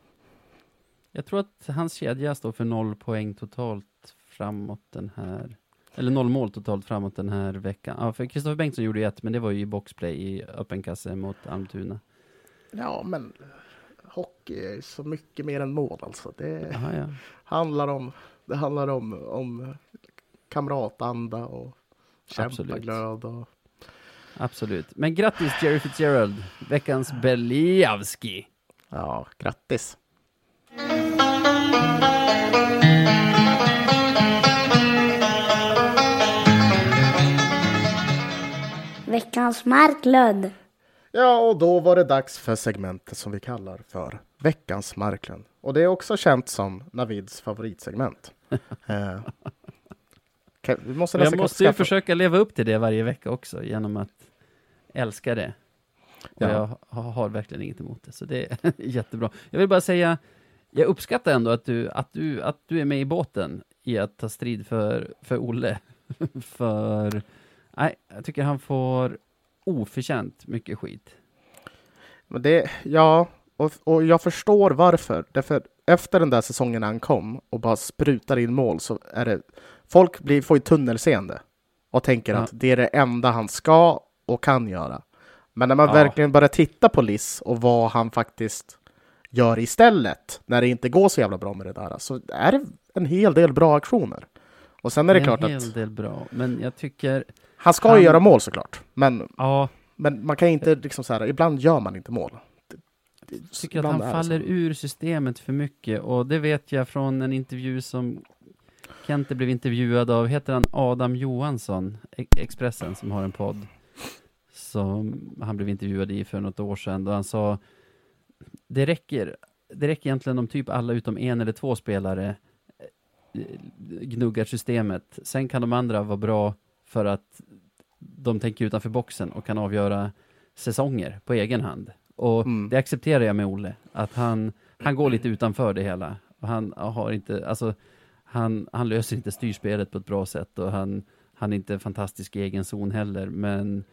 S1: Jag tror att hans kedja står för noll poäng totalt framåt den här, eller noll mål totalt framåt den här veckan. Ja, för Kristoffer Bengtsson gjorde ju ett, men det var ju i boxplay i öppen kasse mot Almtuna.
S2: Ja, men hockey är så mycket mer än mål alltså. Det
S1: Aha, ja.
S2: handlar om, det handlar om, om kamratanda och kämpaglöd. Och,
S1: Absolut. Men grattis Jerry Fitzgerald, veckans Beliavski.
S2: ja, grattis!
S3: Veckans Marklund.
S2: Ja, och då var det dags för segmentet som vi kallar för Veckans Marklund. Och det är också känt som Navids favoritsegment. eh, kan- vi måste
S1: Jag måste ju försöka leva upp till det varje vecka också, genom att älska det. Och
S2: Ja.
S1: jag ha- har verkligen inget emot det, så det är jättebra. Jag vill bara säga, jag uppskattar ändå att du, att du, att du är med i båten i att ta strid för, för Olle. för, nej, jag tycker han får oförtjänt mycket skit.
S2: Men det, ja, och, och jag förstår varför. Därför efter den där säsongen han kom och bara sprutar in mål så är det folk blir, får ju tunnelseende och tänker
S1: Ja.
S2: att det är det enda han ska och kan göra. Men när man
S1: Ja.
S2: verkligen börjar titta på Liss och vad han faktiskt gör istället när det inte går så jävla bra med det där så är det en hel del bra aktioner. Och sen är det, klart
S1: en hel
S2: att
S1: del bra, men jag tycker,
S2: han ska
S1: han-
S2: ju göra mål såklart. Men,
S1: ja,
S2: men man kan inte liksom så här, ibland gör man inte mål. Det- det-
S1: Jag tycker att han
S2: är det
S1: faller ur systemet för mycket och det vet jag från en intervju som Kente blev intervjuad av, heter han Adam Johansson, E- Expressen som har en podd som han blev intervjuad i för något år sedan då han sa det räcker, det räcker egentligen om typ alla utom en eller två spelare eh, gnuggar systemet. Sen kan de andra vara bra för att de tänker utanför boxen och kan avgöra säsonger på egen hand. Och
S2: Mm.
S1: det accepterar jag med Olle, att han, han går lite utanför det hela. Och han har inte, alltså, han, han löser inte styrspelet på ett bra sätt och han, han är inte fantastisk i egen zon heller, men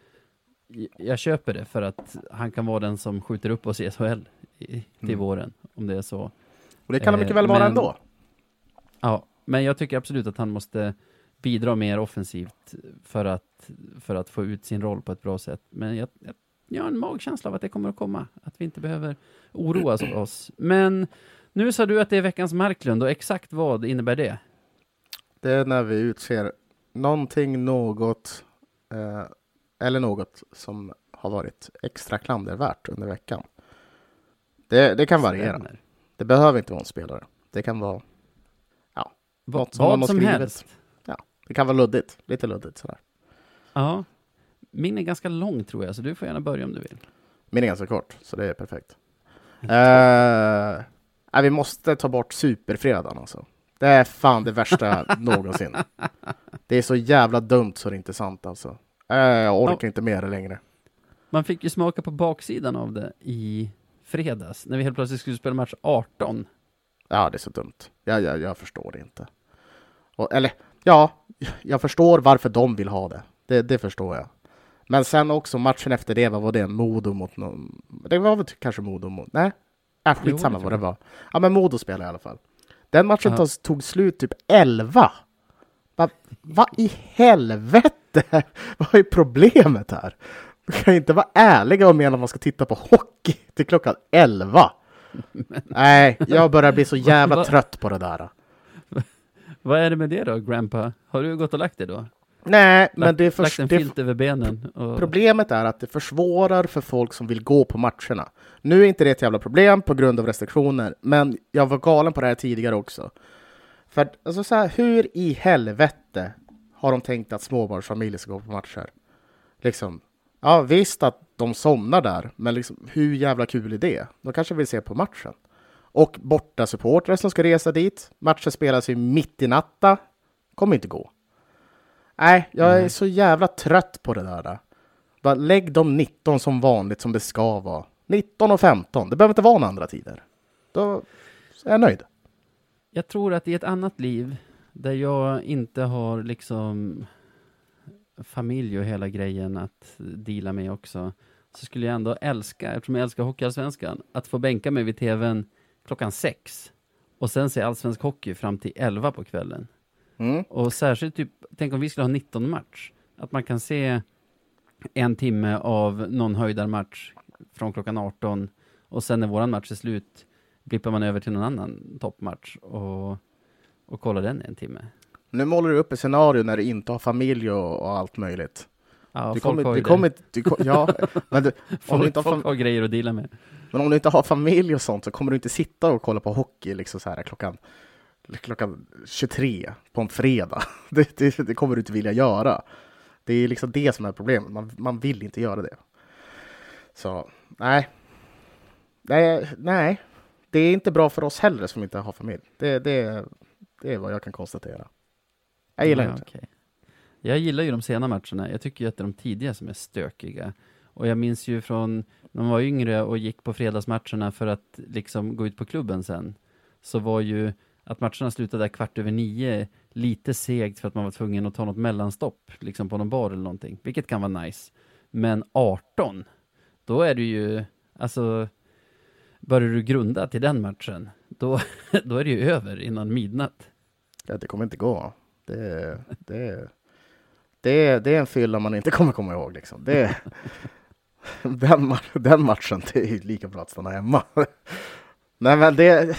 S1: jag köper det för att han kan vara den som skjuter upp oss i SHL i, till
S2: Mm.
S1: våren, om det är så.
S2: Och det kan mycket
S1: Eh,
S2: väl vara
S1: men-
S2: ändå.
S1: Ja, men jag tycker absolut att han måste bidra mer offensivt för att, för att få ut sin roll på ett bra sätt. Men jag, jag, jag har en magkänsla av att det kommer att komma, att vi inte behöver oroa oss. Men nu sa du att det är veckans Marklund och exakt vad innebär det?
S2: Det är när vi utser någonting, något eh, eller något som har varit extra klandervärt under veckan. Det, det kan variera.
S1: Stämmer.
S2: Det behöver inte vara en spelare. Det kan vara,
S1: Va,
S2: Något som
S1: vad
S2: har
S1: som
S2: skrivit.
S1: helst.
S2: det kan vara luddigt. Lite luddigt sådär.
S1: Ja. Min är ganska lång tror jag, så du får gärna börja om du vill.
S2: Min är ganska kort, så det är perfekt. Eh, nej, vi måste ta bort superfredagen alltså. Det är fan det värsta någonsin. Det är så jävla dumt så det är inte sant alltså. Eh, jag orkar inte med det längre.
S1: Man fick ju smaka på baksidan av det i fredags, när vi helt plötsligt skulle spela match 18.
S2: Ja, det är så dumt. Jag, jag, jag förstår det inte. Och, eller, ja, jag förstår varför de vill ha det. det. Det förstår jag. Men sen också matchen efter det, vad var det? Modo mot någon... Det var väl kanske Modo mot... Nej? Äh, skitsamma
S1: det
S2: vad det var. Ja, men Modo spelade i alla fall. Den matchen
S1: Ja.
S2: tog, slut typ 11. Va, vad i helvete? vad är problemet här? Man kan inte vara ärliga och mena att man ska titta på hockey till klockan 11. Nej, jag börjar bli så jävla trött på det där.
S1: Vad är det med det då, Grandpa? Har du gått och lagt dig då?
S2: Nej, men
S1: Lagt-
S2: det, är
S1: lagt
S2: för,
S1: en
S2: det
S1: filt över benen? Och...
S2: problemet är att det försvårar för folk som vill gå på matcherna. Nu är inte det ett jävla problem på grund av restriktioner, men jag var galen på det här tidigare också. För alltså så här, hur i helvete har de tänkt att småbarnsfamiljer ska gå på matcher? Liksom, ja visst att de somnar där, men liksom, hur jävla kul är det? De kanske vill se på matchen. Och borta supportrar som ska resa dit. Matchen spelas ju mitt i natta. Kommer inte gå. Nej, jag är så jävla trött på det där. Bara lägg de 19 som vanligt som det ska vara. 19 och 15. Det behöver inte vara några andra tider. Då är jag nöjd.
S1: Jag tror att i ett annat liv, där jag inte har liksom familj och hela grejen att deala med också, så skulle jag ändå älska, eftersom jag älskar Hockeyallsvenskan, att få bänka mig vid tvn klockan sex och sen se allsvensk hockey fram till 11 på kvällen.
S2: Mm.
S1: Och särskilt typ, tänk om vi skulle ha 19 match, att man kan se en timme av någon höjdarmatch från klockan 18 och sen när våran match är slut blippar man över till någon annan toppmatch och, och kollar den en timme.
S2: Nu målar du upp ett scenario när du inte har familj och, och allt möjligt.
S1: Ja,
S2: Du
S1: folk
S2: kommer,
S1: har
S2: du kommer, du, ja, men, du, om du
S1: Folk,
S2: inte har
S1: folk har grejer att deala med.
S2: men om du inte har familj och sånt så kommer du inte sitta och kolla på hockey liksom så här klockan, klockan 23 på en fredag. Det, det, det kommer du inte vilja göra. Det är liksom det som är problemet. Man, man vill inte göra det. Så nej. nej. Nej, det är inte bra för oss heller som inte har familj. Det, det, det är vad jag kan konstatera. Jag gillar
S1: Ja,
S2: inte.
S1: okej. Jag gillar ju de sena matcherna. Jag tycker ju att det är de tidiga som är stökiga. Och jag minns ju från när man var yngre och gick på fredagsmatcherna för att liksom gå ut på klubben sen. Så var ju att matcherna slutade kvart över nio lite segt för att man var tvungen att ta något mellanstopp, liksom på någon bar eller någonting, vilket kan vara nice. Men 18, då är det ju, alltså, börjar du grunda till den matchen, då, då är det ju över innan midnatt.
S2: Ja, det kommer inte gå. Det, det, det, det är en fylla man inte kommer komma ihåg. Liksom. Det, den, den matchen, det är ju lika bra att stanna hemma. Nej, men det...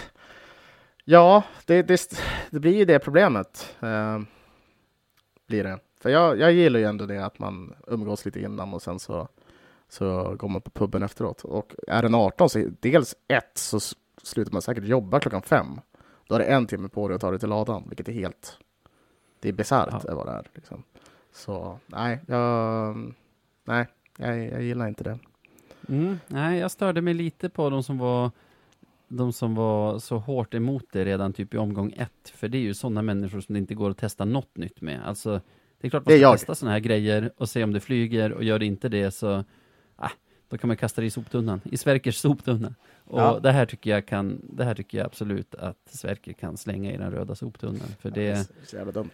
S2: Ja, det, det, det blir ju det problemet. Eh, blir det. För jag, jag gillar ju ändå det att man umgås lite innan och sen så, så går man på puben efteråt. Och är den 18 så dels ett så slutar man säkert jobba klockan fem. Då har du en timme på dig att ta dig till ladan, vilket är helt... Det är bisarrt,
S1: Ja.
S2: vad det är. Liksom. Så nej, jag, nej jag, jag gillar inte det.
S1: Mm, nej, jag störde mig lite på de som var de som var så hårt emot det redan typ i omgång ett. För det är ju sådana människor som det inte går att testa något nytt med. Alltså, det är klart man
S2: är
S1: ska testa sådana här grejer och se om det flyger och gör det inte det så, ah, då kan man kasta det i soptunnan, i Sverkers soptunna. Och
S2: Ja.
S1: det här tycker jag kan, det här tycker jag absolut att Sverker kan slänga i den röda soptunnan. För
S2: Det är
S1: det,
S2: så- så jävla dumt.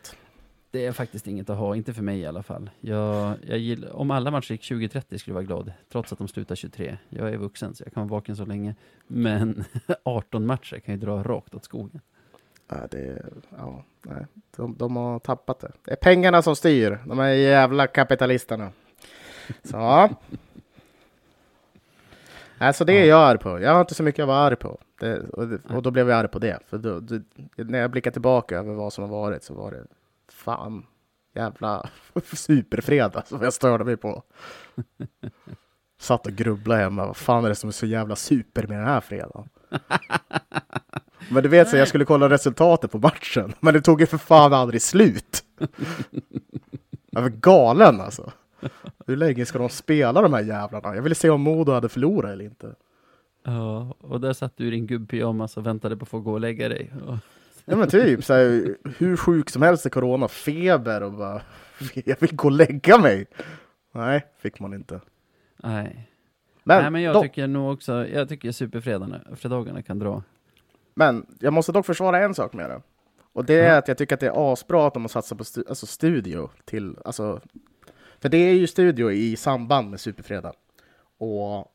S1: Det är faktiskt inget att ha, inte för mig i alla fall. Jag, jag gillar, om alla matcher gick 20-30 skulle jag vara glad, trots att de slutar 23. Jag är vuxen så jag kan vara vaken så länge. Men 18 matcher kan ju dra rakt åt skogen.
S2: Ja, det, ja, nej. De, de har tappat det. Det är pengarna som styr. De här jävla kapitalisterna. Så. ja. Alltså det är jag arg på. Jag har inte så mycket att vara arg på. Det, och, och då blev jag arg på det. För då, då, när jag blickar tillbaka över vad som har varit så var det fan jävla superfredag som jag störde mig på. Satt och grubblade hemma. Vad fan är det som är så jävla super med den här fredagen? Men du vet, så jag skulle kolla resultatet på matchen, men det tog ju för fan aldrig slut. Jag var galen alltså. Hur länge ska de spela de här jävlarna? Jag ville se om Modo hade förlorat eller inte.
S1: Ja, och där satt du i din gubbpyjamas och väntade på att få gå och lägga dig. Och,
S2: Ja men typ, så här, hur sjuk som helst är corona, feber och bara, jag vill gå och lägga mig. Nej, fick man inte.
S1: nej.
S2: Men,
S1: nej, men jag
S2: dock,
S1: tycker nog också, jag tycker superfredagarna, fredagarna kan dra.
S2: men jag måste dock försvara en sak med det. Och det är
S1: Ja.
S2: att jag tycker att det är asbra att de har satsat på stu- alltså studio till, alltså, för det är ju studio i samband med Superfredag. Och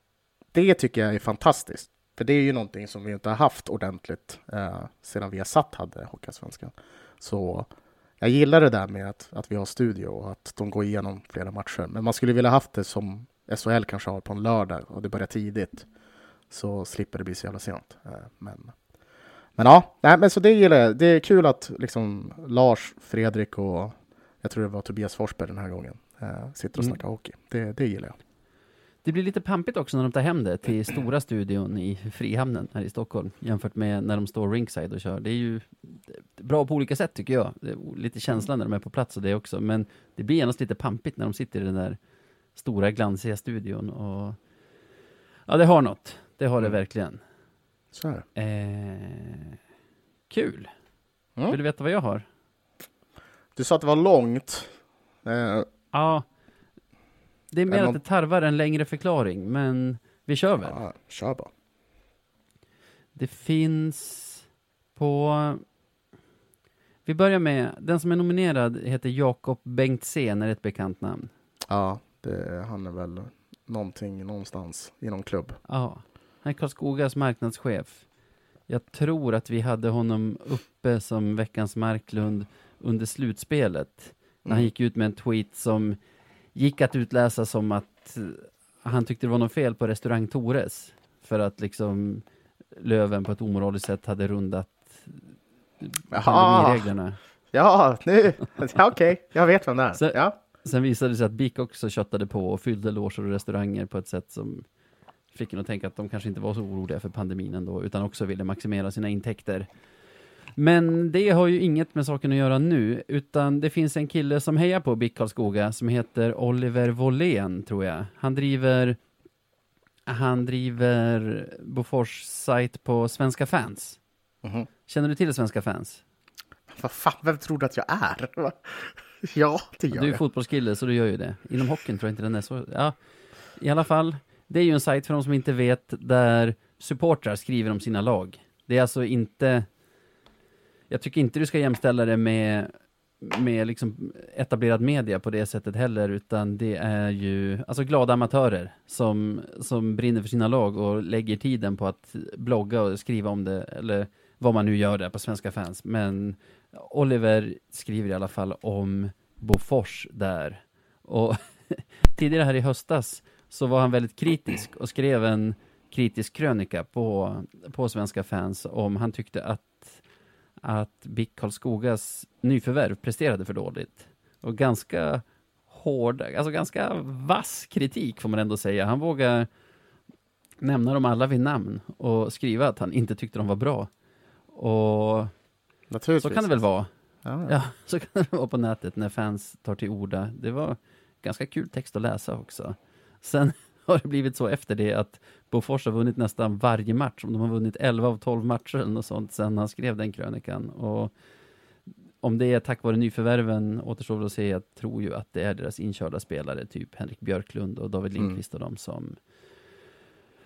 S2: det tycker jag är fantastiskt. För det är ju någonting som vi inte har haft ordentligt eh, sedan vi satt hade Hockeyallsvenskan. Så jag gillar det där med att, att vi har studio och att de går igenom flera matcher. Men man skulle vilja haft det som SHL kanske har på en lördag och det börjar tidigt. Så slipper det bli så jävla sent. Eh, men, men ja, nej, men så det gillar jag. Det är kul att liksom Lars, Fredrik och jag tror det var Tobias Forsberg den här gången eh, sitter och
S1: Mm.
S2: snackar hockey. Det, det gillar jag.
S1: Det blir lite pampigt också när de tar hem det till stora studion i Frihamnen här i Stockholm jämfört med när de står ringside och kör. Det är ju bra på olika sätt tycker jag. Lite känsla när de är på plats och det också, men det blir genast lite pampigt när de sitter i den där stora glansiga studion och ja, det har något. Det har det
S2: Mm.
S1: verkligen.
S2: Så är det.
S1: Eh, kul.
S2: Mm.
S1: Vill du veta vad jag har?
S2: Du sa att det var långt. Eh,
S1: Ja. Det är mer att
S2: någon-
S1: det tarvar en längre förklaring, men vi kör väl.
S2: ja, kör bara.
S1: Det finns på... Vi börjar med, den som är nominerad heter Jakob Bengtzén, är ett bekant namn.
S2: Ja, det, han är väl någonting någonstans i någon klubb.
S1: Ja, han är Karlskogas marknadschef. Jag tror att vi hade honom uppe som veckans Marklund under slutspelet. När han
S2: Mm.
S1: gick ut med en tweet som gick att utläsa som att eh, han tyckte det var något fel på restaurang Tores. För att liksom Löven på ett omoraliskt sätt hade rundat
S2: Jaha.
S1: pandemireglerna.
S2: Ja, nu, ja, okej, jag vet vem det är.
S1: Så-
S2: ja.
S1: Sen visade det sig att BIK också köttade på och fyllde loger och restauranger på ett sätt som fick en att tänka att de kanske inte var så oroliga för pandemin ändå, utan också ville maximera sina intäkter. Men det har ju inget med saken att göra nu, utan det finns en kille som hejar på BIK Karlskoga som heter Oliver Wåhlén, tror jag. Han driver han driver Bofors sajt på Svenska fans.
S2: Mhm.
S1: Känner du till Svenska fans?
S2: Vad fan, vem tror du att jag är? Ja, det gör
S1: Du är
S2: jag.
S1: fotbollskille så du gör ju det. Inom hockeyn tror jag inte den är så. Ja, i alla fall. Det är ju en sajt för de som inte vet där supportrar skriver om sina lag. Det är alltså inte. Jag tycker inte du ska jämställa det med med liksom etablerad media på det sättet heller, utan det är ju alltså glada amatörer som, som brinner för sina lag och lägger tiden på att blogga och skriva om det, eller vad man nu gör där på Svenska fans. Men Oliver skriver i alla fall om Bofors där. Och tidigare här i höstas så var han väldigt kritisk och skrev en kritisk krönika på, på Svenska fans om han tyckte att att BIK Karlskogas nyförvärv presterade för dåligt. Och ganska hård, alltså ganska vass kritik får man ändå säga. Han vågar nämna dem alla vid namn och skriva att han inte tyckte de var bra. Och
S2: Naturligtvis.
S1: så kan det väl vara.
S2: Ja.
S1: Ja, så kan det vara på nätet när fans tar till orda. Det var ganska kul text att läsa också. Sen har det blivit så efter det att Bofors har vunnit nästan varje match. Om de har vunnit 11 av 12 matcher eller något sånt sen han skrev den krönikan. Och om det är tack vare nyförvärven återstår att se. Jag tror ju att det är deras inkörda spelare, typ Henrik Björklund och David
S2: Mm.
S1: Lindqvist och de som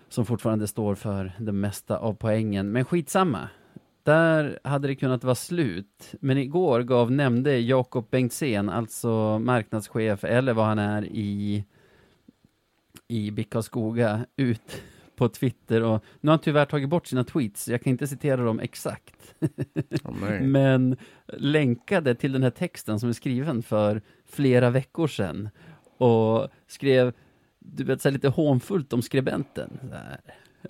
S1: som fortfarande står för det mesta av poängen. Men skitsamma. Där hade det kunnat vara slut. Men igår gav, nämnde Jakob Bengtzén, alltså marknadschef, eller vad han är i, i BIK Karlskoga, ut på Twitter och nu har han tyvärr tagit bort sina tweets, så jag kan inte citera dem exakt.
S2: Nej.
S1: Men länkade till den här texten som är skriven för flera veckor sedan och skrev, du vet, så lite hånfullt om skribenten.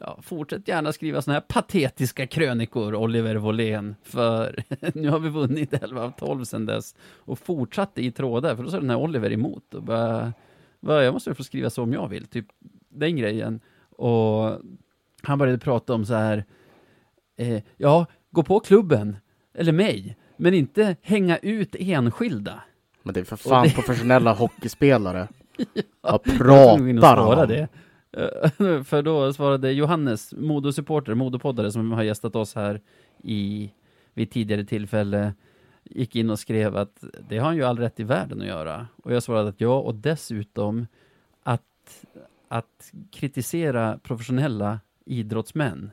S1: Ja, fortsätt gärna skriva såna här patetiska krönikor, Oliver Wåhlén, för nu har vi vunnit 11 av 12 sedan dess. Och fortsatte i trådar, för då sa den här Oliver emot och bara, "Va, jag måste få skriva så om jag vill, typ den grejen. Och han började prata om så här, eh, ja, gå på klubben, eller mig, men inte hänga ut enskilda.
S2: Men det är för fan
S1: det-
S2: professionella hockeyspelare. Vad
S1: Jag
S2: pratar han
S1: det. Eh, För då svarade Johannes, Modosupporter, Modopoddare som har gästat oss här i, vid tidigare tillfälle, gick in och skrev att det har han ju all rätt i världen att göra. Och jag svarade att ja, och dessutom att, att kritisera professionella idrottsmän,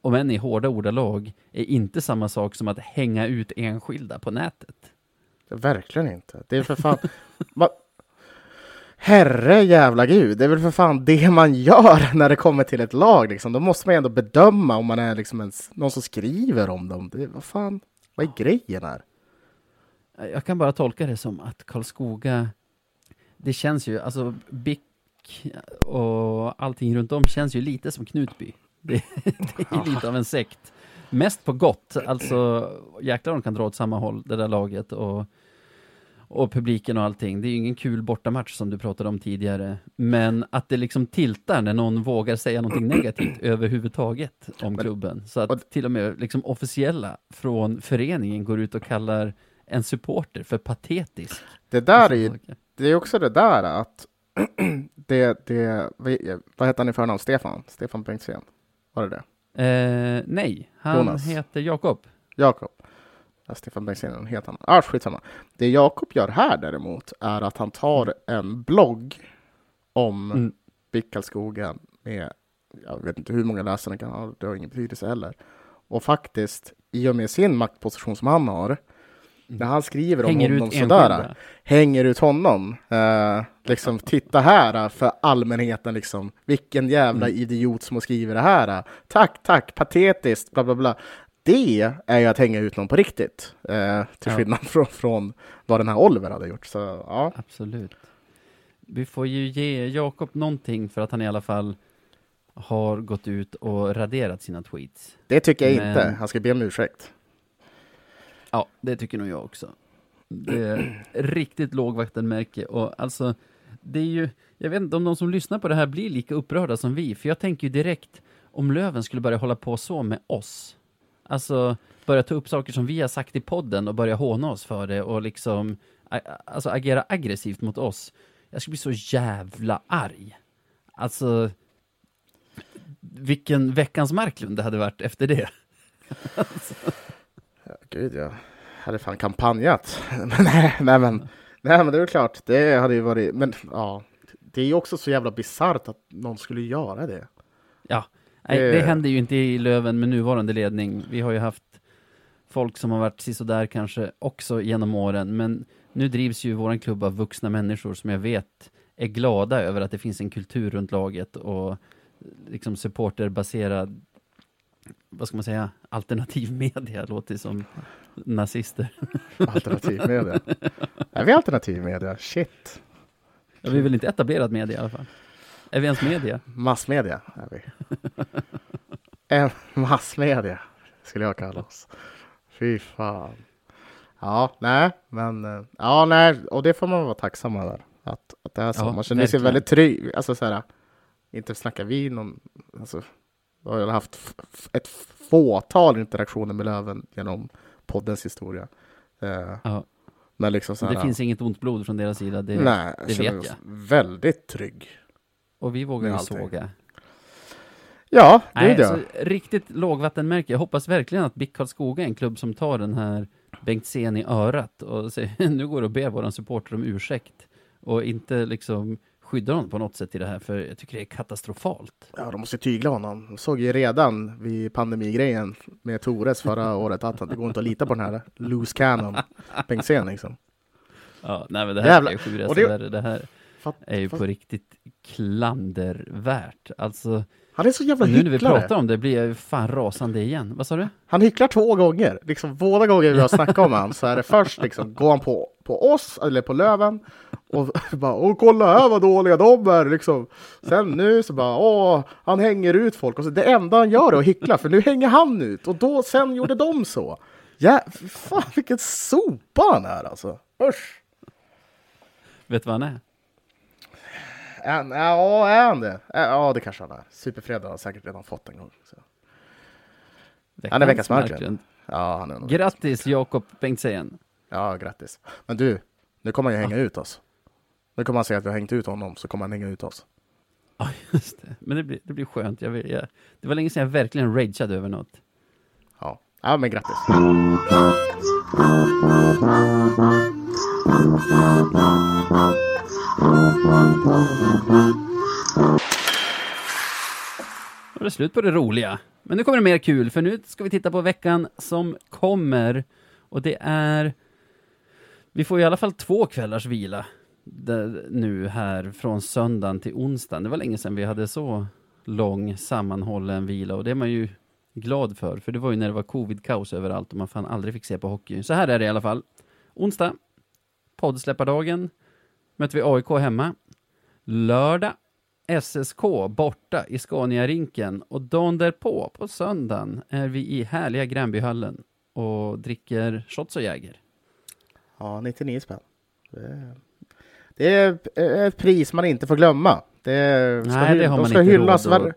S1: om än i hårda ordalag, är inte samma sak som att hänga ut enskilda på nätet.
S2: Verkligen inte. Det är för fan... Herre jävla gud, det är väl för fan det man gör när det kommer till ett lag. Liksom. Då måste man ju ändå bedöma om man är liksom ens, någon som skriver om dem. Det, vad fan, vad är grejen här?
S1: Jag kan bara tolka det som att Karlskoga, det känns ju, alltså BIK och allting runt om känns ju lite som Knutby. Det, det är lite av en sekt. Mest på gott, alltså jäklar de kan dra åt samma håll, det där laget och, och publiken och allting. Det är ju ingen kul bortamatch som du pratade om tidigare. Men att det liksom tiltar när någon vågar säga någonting negativt överhuvudtaget om klubben. Så att till och med liksom officiella från föreningen går ut och kallar en supporter för patetisk.
S2: Det där är ju, det är också det där att det, det, vad heter han i förnamn? Stefan? Stefan Bengtzén? Var det det?
S1: Eh, nej, han
S2: Jonas.
S1: heter Jakob.
S2: Jakob. Stefan Bengtzén är en helt annan. Ah, skitsamma. Det Jakob gör här däremot är att han tar en blogg om
S1: Mm.
S2: Bickalskogen med, jag vet inte hur många läsare den kan ha, det har ingen betydelse heller. Och faktiskt, i och med sin maktposition som han har, när han skriver om
S1: Hänger
S2: honom
S1: ut
S2: sådär,
S1: enskilda.
S2: hänger ut honom. Eh, liksom, titta här eh, för allmänheten, liksom. Vilken jävla
S1: Mm.
S2: idiot som har skrivit det här. eh. Tack, tack, patetiskt, bla bla bla. Det är ju att hänga ut någon på riktigt. Eh, till
S1: Ja.
S2: skillnad från, från vad den här Oliver hade gjort. Så ja,
S1: Absolut. Vi får ju ge Jakob någonting för att han i alla fall har gått ut och raderat sina tweets.
S2: det tycker jag
S1: Men-
S2: inte. Han ska be om ursäkt.
S1: Ja, det tycker nog jag också. Det är riktigt lågvattenmärke och alltså, det är ju, jag vet inte om de som lyssnar på det här blir lika upprörda som vi, för jag tänker ju direkt om Löven skulle börja hålla på så med oss, alltså börja ta upp saker som vi har sagt i podden och börja håna oss för det och liksom, alltså agera aggressivt mot oss. Jag skulle bli så jävla arg. Alltså, vilken veckans Marklund det hade varit efter det.
S2: Ja, gud, jag hade fan kampanjat. Men nej, nej, men, nej, men det är klart. Det hade ju varit, men ja, det är ju också så jävla bisarrt att någon skulle göra det.
S1: Ja, nej,
S2: Det-
S1: det händer ju inte i Löven med nuvarande ledning. Vi har ju haft folk som har varit sisådär kanske också genom åren, men nu drivs ju våran klubb av vuxna människor som jag vet är glada över att det finns en kultur runt laget och liksom supporterbaserad, vad ska man säga, alternativ media, låter som nazister.
S2: Alternativ media. Är vi alternativ media? Shit.
S1: Ja, vi är väl inte etablerad media i alla fall? Är vi ens media?
S2: Massmedia är vi. En massmedia skulle jag kalla oss. Fy fan. Ja, nej, men eh, ja, nej, och det får man vara tacksam över. Att, att det är så.
S1: Ja,
S2: man känner sig väldigt trygg. Alltså så här, inte snackar vi någon, alltså, jag har haft ett fåtal interaktioner med Löven genom poddens historia. Eh,
S1: Ja.
S2: men liksom så här,
S1: Det finns inget ont blod från deras sida, det,
S2: nej,
S1: det vet jag.
S2: väldigt trygg.
S1: Och vi vågar ju
S2: allting.
S1: såga.
S2: Ja,
S1: Nej,
S2: gud ja.
S1: så riktigt lågvattenmärke. Jag hoppas verkligen att BIK Karlskoga är en klubb som tar den här Bengtzén i örat och säger nu går det och ber våran supporter om ursäkt och inte liksom skyddar honom på något sätt i det här, för jag tycker det är katastrofalt.
S2: Ja, de måste tygla honom. De såg ju redan vid pandemigrejen med Tores förra året att det går inte att lita på den här loose cannon Bengtzén liksom.
S1: Ja, nej men det här
S2: Jävlar.
S1: är ju sju
S2: det-
S1: värre. Det här
S2: Fatt,
S1: är ju
S2: fatt,
S1: på riktigt klandervärt. Alltså,
S2: han är så jävla
S1: nu när vi pratar om det blir jag fan rasande igen. Vad sa du?
S2: Han hycklar två gånger. Liksom båda gånger vi har snackat om han så är det först liksom går han på, på oss eller på Löven och bara åh kolla här vad dåliga de är liksom. Sen nu så bara åh han hänger ut folk och så det enda han gör är att hyckla för nu hänger han ut och då sen gjorde de så. Ja, fan vilken sopa han är alltså. Usch.
S1: Vet du vad han är?
S2: Är Ja, är han det? Ja, det kanske han är. Superfredag har säkert redan fått en gång. Så. Han är veckans Marklund. Ja, han är nog.
S1: Grattis Jakob Bengtzén.
S2: Ja, grattis. Men du, nu kommer han ju hänga ut oss. Nu kommer han säga att vi har hängt ut honom, så kommer han hänga ut oss.
S1: Ja, just det. Men det blir, det blir skönt. Jag vill, jag, det var länge sedan jag verkligen rageade över något.
S2: Ja, ja men grattis.
S1: Då är det slut på det roliga. Men nu kommer det mer kul, för nu ska vi titta på veckan som kommer. Och det är... Vi får i alla fall två kvällars vila där, nu här från söndagen till onsdagen. Det var länge sedan vi hade så lång sammanhållen vila och det är man ju glad för, för det var ju när det var covid-kaos överallt och man fan aldrig fick se på hockey. Så här är det i alla fall. Onsdag, poddsläppardagen, möter vi AIK hemma. Lördag, SSK borta i Scania-rinken och dagen därpå, på söndagen, är vi i härliga Gränbyhallen och dricker shots och Jäger.
S2: Ja, 99 spänn. Det, är ett pris man inte får glömma. Det ska,
S1: Nej, det har
S2: de
S1: man
S2: ska
S1: inte
S2: hyllas.
S1: råd att-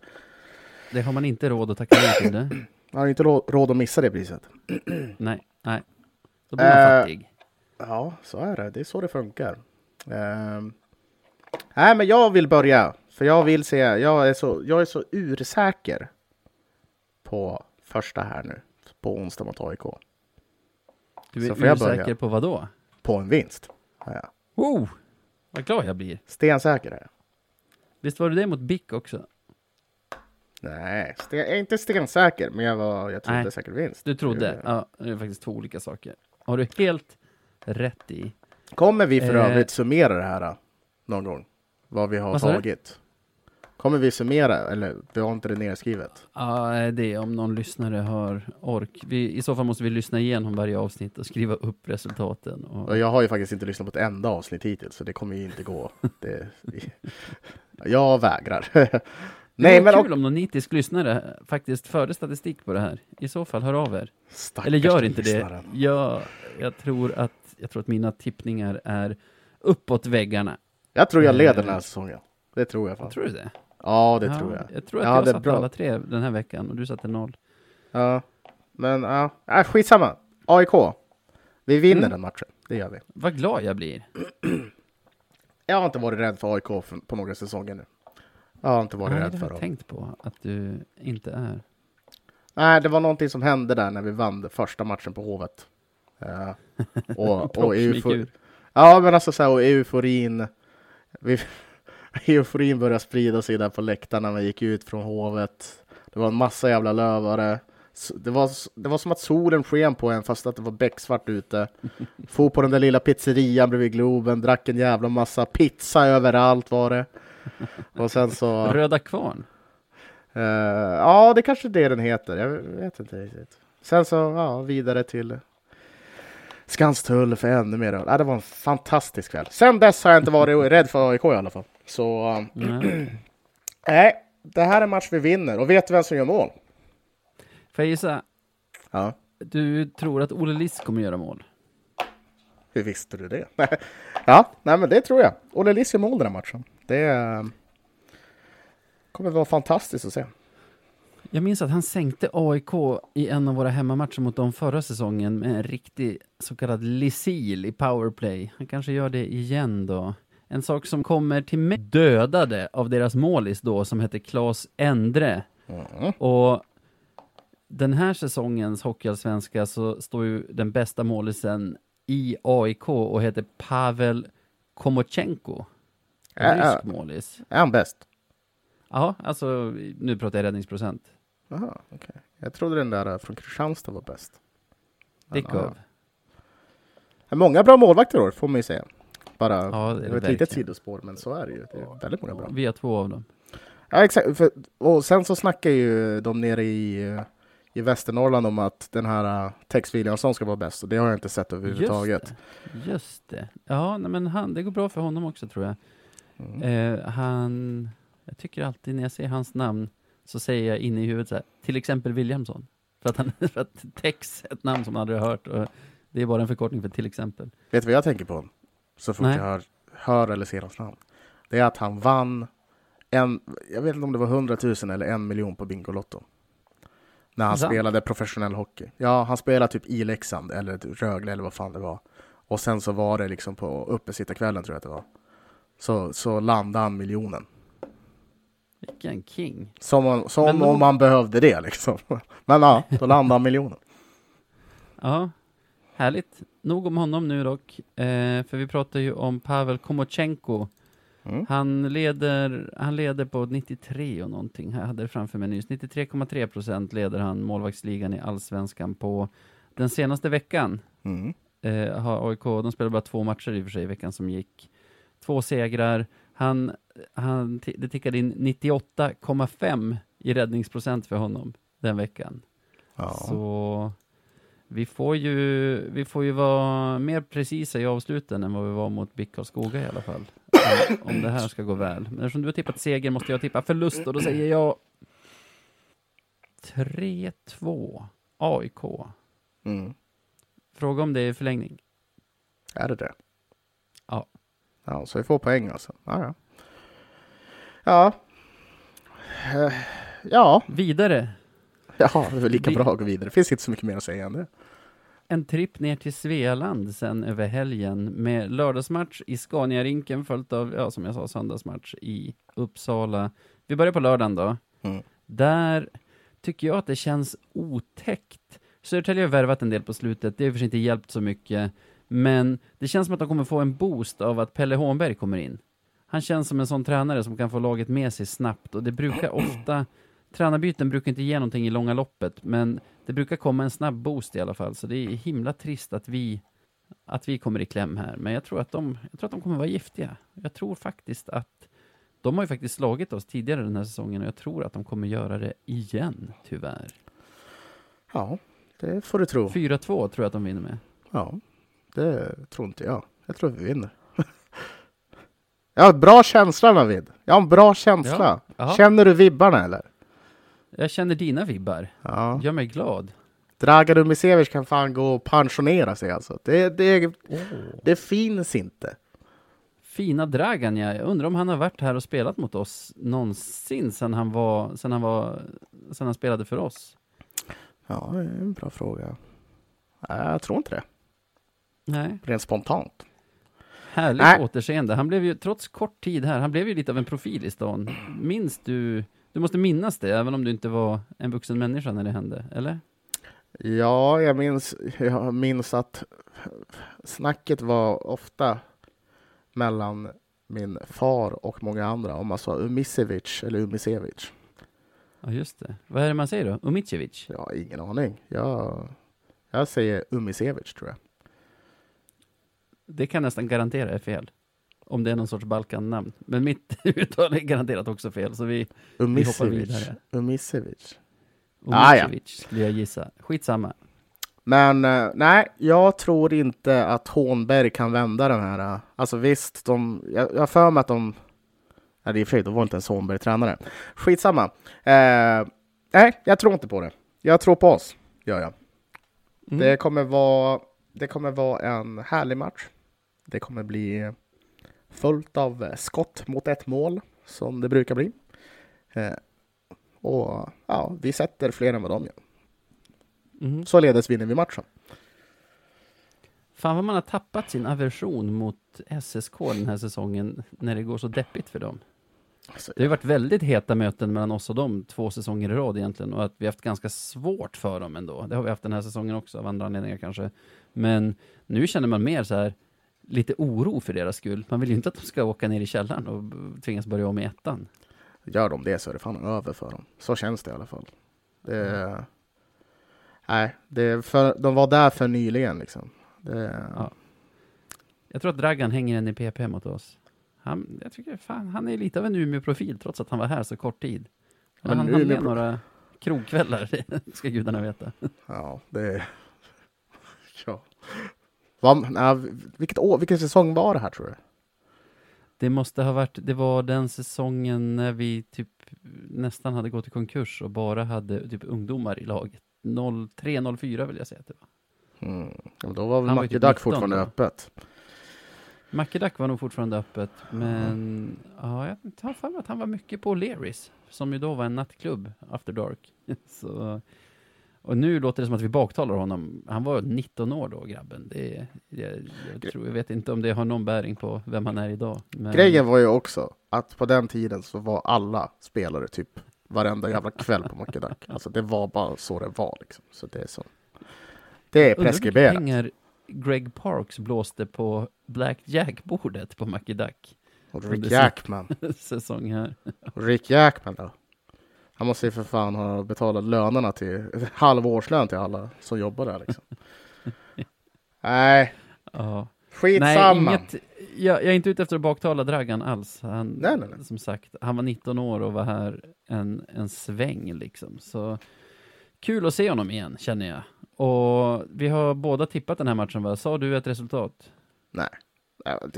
S1: Det har man inte råd att tacka nej till det.
S2: man har inte råd, att missa det priset.
S1: Nej, nej. Då blir man
S2: Eh,
S1: fattig.
S2: Ja, så är det. Det är så det funkar. Ehm, nej, men jag vill börja. För jag vill se. Jag är så, jag är så ursäker på första här nu. På onsdag mot AIK.
S1: Du
S2: Så
S1: är
S2: börja.
S1: osäker på vad då?
S2: På en vinst. Ja.
S1: Oh, vad glad jag blir.
S2: Stensäker är jag.
S1: Visst var du det mot Bick också?
S2: Nej, sten, jag är inte stensäker, men jag, var, jag trodde
S1: Nej.
S2: säkert vinst.
S1: Du trodde? Ja, det är faktiskt två olika saker. Har du helt rätt i.
S2: Kommer vi för
S1: Eh.
S2: övrigt summera det här någon gång? Vad vi har
S1: Vad
S2: tagit? Kommer vi summera, eller vi har inte det nedskrivet?
S1: Ja, det är om någon lyssnare har ork. Vi, I så fall måste vi lyssna igenom varje avsnitt och skriva upp resultaten. Och,
S2: Och jag har ju faktiskt inte lyssnat på ett enda avsnitt hittills, så det kommer ju inte gå. Det, jag vägrar.
S1: det
S2: Nej,
S1: vore
S2: men
S1: kul om någon nitisk lyssnare faktiskt förde statistik på det här. I så fall, hör av er.
S2: Stackars
S1: Eller gör inte det. Jag, jag, tror att, jag tror att mina tippningar är uppåt väggarna.
S2: Jag tror jag leder
S1: Eh.
S2: den här säsongen. Det tror jag fan.
S1: Tror du det?
S2: Ja, det
S1: ja,
S2: tror jag.
S1: Jag tror att
S2: Ja,
S1: jag
S2: det
S1: satte
S2: bra.
S1: alla tre den här veckan och du satte noll.
S2: Ja, men ja, äh, skitsamma. AIK. Vi vinner
S1: Mm.
S2: den matchen. Det gör vi.
S1: Vad glad jag blir.
S2: Jag har inte varit rädd för AIK på några säsonger nu. Jag har inte varit
S1: Nej,
S2: rädd
S1: det
S2: för
S1: har jag
S2: dem.
S1: tänkt på att du inte är.
S2: Nej, det var någonting som hände där när vi vann första matchen på Hovet. Eh, och, och eufor-. Ja, men alltså så här, och euforin. Vi, euforin började sprida sig där på läktarna när vi gick ut från Hovet. Det var en massa jävla lövare. Det var, det var som att solen sken på en fast att det var becksvart ute. For på den där lilla pizzerian bredvid Globen, drack en jävla massa pizza överallt var det. Och sen så...
S1: Röda Kvarn.
S2: Eh, ja, det kanske är det den heter. Jag vet inte riktigt. Sen så, ja, vidare till Skanstull för ännu mer öl. Ja, det var en fantastisk kväll. Sen dess har jag inte varit rädd för AIK i alla fall. Så, um,
S1: Nej.
S2: det här är en match vi vinner. Och vet du vem som gör mål?
S1: Får jag gissa?
S2: Ja,
S1: Du tror att Olle Liss kommer göra mål?
S2: hur visste du det? ja, nej men det tror jag. Olle Liss gör mål den här matchen. Det eh, kommer vara fantastiskt att se.
S1: Jag minns att han sänkte AIK i en av våra hemmamatcher mot dem förra säsongen med en riktig så kallad lissil i powerplay. Han kanske gör det igen då. En sak som kommer till mig dödade av deras målis då som heter Claes Endre.
S2: Mm.
S1: Och den här säsongens Hockeyallsvenska så står ju den bästa målisen i AIK och heter Pavel Komochenko. Rysk målis.
S2: Är han bäst?
S1: Ja, alltså nu pratar jag räddningsprocent.
S2: Jaha, okej. Jag trodde den där eh, från Kristianstad var bäst. Ja.
S1: Dickov.
S2: Är Många bra målvakter i år, får man ju säga. Bara,
S1: Ja, det är
S2: det ett litet sidospår, men så är det ju. Det är väldigt många bra.
S1: Vi har två av dem.
S2: Ja, exakt. För, och sen så snackar ju de nere i, eh, i Västernorrland om att den här uh, Tex Williamson ska vara bäst. Och det har jag inte sett överhuvudtaget.
S1: Just det. Just det. Ja, men han, det går bra för honom också tror jag.
S2: Mm.
S1: Eh, han, jag tycker alltid när jag ser hans namn så säger jag inne i huvudet så här, till exempel Williamson. För att, han, för att Tex är ett namn som man aldrig har hört och det är bara en förkortning för till exempel.
S2: Vet du vad jag tänker på? Så fort
S1: Nej.
S2: jag hör, hör eller ser hans namn. Det är att han vann en, jag vet inte om det var 100 000 eller en miljon på Bingolotto. När han
S1: Sant.
S2: spelade professionell hockey. Ja, han spelade typ i Leksand eller Rögle eller vad fan det var. Och sen så var det liksom på uppesittarkvällen tror jag att det var. Så, så landade han miljonen.
S1: Vilken king.
S2: Som, om- som
S1: Men
S2: om man behövde det liksom. Men ja, då landade han miljonen.
S1: Ja, härligt. Nog om honom nu dock, eh, för vi pratar ju om Pavel Komochenko.
S2: Mm.
S1: Han leder, han leder på 93 och någonting. Jag hade det framför mig nyss. 93,3 procent leder han målvaktsligan i allsvenskan på den senaste veckan.
S2: Mm.
S1: Eh, har AIK, de spelade bara två matcher i och för sig i veckan som gick. Två segrar. Han, han, det tickade in 98,5 i räddningsprocent för honom den veckan.
S2: Ja.
S1: Så vi får, ju, vi får ju vara mer precisa i avsluten än vad vi var mot BIK Karlskoga i alla fall. Om, om det här ska gå väl. Men eftersom du har tippat seger måste jag tippa förlust och då säger jag 3-2 AIK.
S2: Mm.
S1: Fråga om det är förlängning.
S2: Är det det?
S1: Ja.
S2: Så vi får poäng alltså. Ja, ja. Ja. Eh, Ja,
S1: Vidare.
S2: ja det är lika bra att gå vidare. Det finns inte så mycket mer att säga än det.
S1: En tripp ner till Svealand sen över helgen med lördagsmatch i Scaniarinken följt av, ja som jag sa, söndagsmatch i Uppsala. Vi börjar på lördagen då.
S2: Mm.
S1: Där tycker jag att det känns otäckt Södertälje har värvat en del på slutet, det har för sig inte hjälpt så mycket. Men det känns som att de kommer få en boost av att Pelle Hånberg kommer in. Han känns som en sån tränare som kan få laget med sig snabbt och det brukar ofta, tränarbyten brukar inte ge någonting i långa loppet, men det brukar komma en snabb boost i alla fall, så det är himla trist att vi, att vi kommer i kläm här. Men jag tror att de, jag tror att de kommer vara giftiga. Jag tror faktiskt att de har ju faktiskt slagit oss tidigare den här säsongen och jag tror att de kommer göra det igen, tyvärr.
S2: Ja, det får du tro.
S1: 4-2 tror jag att de vinner med.
S2: Ja, det tror inte jag. Jag tror vi vinner. jag har bra känsla Navid. Jag har en bra känsla.
S1: Ja.
S2: Känner du vibbarna eller?
S1: Jag känner dina vibbar.
S2: Ja.
S1: Gör mig glad.
S2: Dragan Umisevic kan fan gå och pensionera sig alltså. Det, det, det finns inte.
S1: Fina Dragan, ja. Jag undrar om han har varit här och spelat mot oss någonsin sen han var, sen han var, sen han spelade för oss.
S2: Ja, det är en bra fråga. Jag tror inte det.
S1: Nej.
S2: Rent spontant.
S1: Härligt
S2: Nej.
S1: återseende. Han blev ju, trots kort tid här, han blev ju lite av en profil i stan. Minns du, du måste minnas det, även om du inte var en vuxen människa när det hände, eller?
S2: Ja, jag minns, jag minns att snacket var ofta mellan min far och många andra om man sa Umisevic eller Umisevic.
S1: Ja, just det. Vad är det man säger då? Umicevic?
S2: Har ingen aning. Jag, jag säger Umisevic tror jag.
S1: Det kan jag nästan garantera är fel. Om det är någon sorts Balkan-namn. Men mitt uttal är garanterat också fel, så vi, vi hoppar
S2: Umisevic.
S1: vidare.
S2: Umisevic. Ah, ja.
S1: Umicevic skulle jag gissa. Skitsamma.
S2: Men eh, nej, jag tror inte att Hånberg kan vända den här. eh, Alltså visst, de, jag, jag har för mig att de... Nej, det är för då var inte ens Hånberg tränare. Skitsamma. Eh, nej, jag tror inte på det. Jag tror på oss, gör jag.
S1: Mm.
S2: Det, kommer vara, det kommer vara en härlig match. Det kommer bli fullt av eh, skott mot ett mål, som det brukar bli. Eh, och ja, vi sätter fler än vad de gör.
S1: Mhm.
S2: Således vinner vi matchen.
S1: Fan vad man har tappat sin aversion mot SSK den här säsongen när det går så deppigt för dem.
S2: Alltså,
S1: Det har ju varit väldigt heta möten mellan oss och dem två säsonger i rad egentligen och att vi har haft ganska svårt för dem ändå. Det har vi haft den här säsongen också av andra anledningar kanske. Men nu känner man mer så här lite oro för deras skull. Man vill ju inte att de ska åka ner i källaren och tvingas börja om i ettan.
S2: Gör de det så är det fan över för dem. Så känns det i alla fall. Det, nej, det är för, de var där för nyligen liksom. Det,
S1: Ja. Jag tror att Dragan hänger en i PP mot oss. Han, jag tycker fan, han är lite av en Umeå-profil trots att han var här så kort tid.
S2: Ja,
S1: han
S2: men
S1: hann med några krogkvällar, ska gudarna veta.
S2: ja, det... Ja. Vad, nej, vilket år, vilken säsong var det här tror du?
S1: Det måste ha varit, det var den säsongen när vi typ nästan hade gått i konkurs och bara hade typ ungdomar i laget. 03-04 vill jag säga att det var.
S2: Mm. Då var väl Macke
S1: typ
S2: Duck
S1: 19
S2: fortfarande
S1: då.
S2: öppet.
S1: Mackedack var nog fortfarande öppet, men ja, jag tar för mig att han var mycket på Leris, som ju då var en nattklubb, After Dark. Så, och nu låter det som att vi baktalar honom. Han var 19 år då, grabben. Det, jag, jag, tror, jag vet inte om det har någon bäring på vem han är idag. Men,
S2: Grejen var ju också att på den tiden så var alla spelare typ varenda jävla kväll på Macke Duck. Alltså det var bara så det var liksom. Så det är så. Det är
S1: Undrar
S2: preskriberat.
S1: pengar Greg Parks blåste på Blackjack-bordet på Mackie Duck
S2: Och Rick Jackman.
S1: säsong här.
S2: Rick Jackman då? Han måste ju för fan ha betalat lönerna till halv årslön till alla som jobbar där liksom. Nej,
S1: Ja.
S2: skitsamma.
S1: Nej, inget, jag, jag är inte ute efter att baktala Dragan alls. Han,
S2: Nej, nej, nej.
S1: Som sagt, han var 19 år och var här en, en sväng liksom. Så kul att se honom igen, känner jag. Och vi har båda tippat den här matchen, va? Sa du ett resultat?
S2: Nej.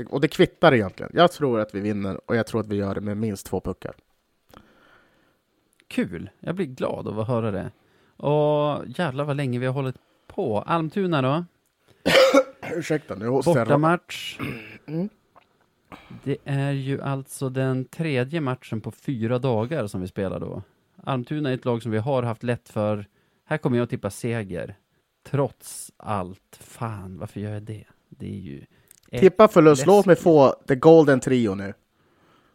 S2: Och det kvittar egentligen. Jag tror att vi vinner och jag tror att vi gör det med minst två puckar.
S1: Kul! Jag blir glad av att höra det. Och jävlar vad länge vi har hållit på. Almtuna då?
S2: Ursäkta, nu hostar jag.
S1: Bortamatch.
S2: Mm.
S1: Det är ju alltså den tredje matchen på fyra dagar som vi spelar då. Almtuna är ett lag som vi har haft lätt för. Här kommer jag att tippa seger. Trots allt. Fan, varför gör jag det? Det är ju...
S2: Tippa förlust, låt mig få the golden trio nu.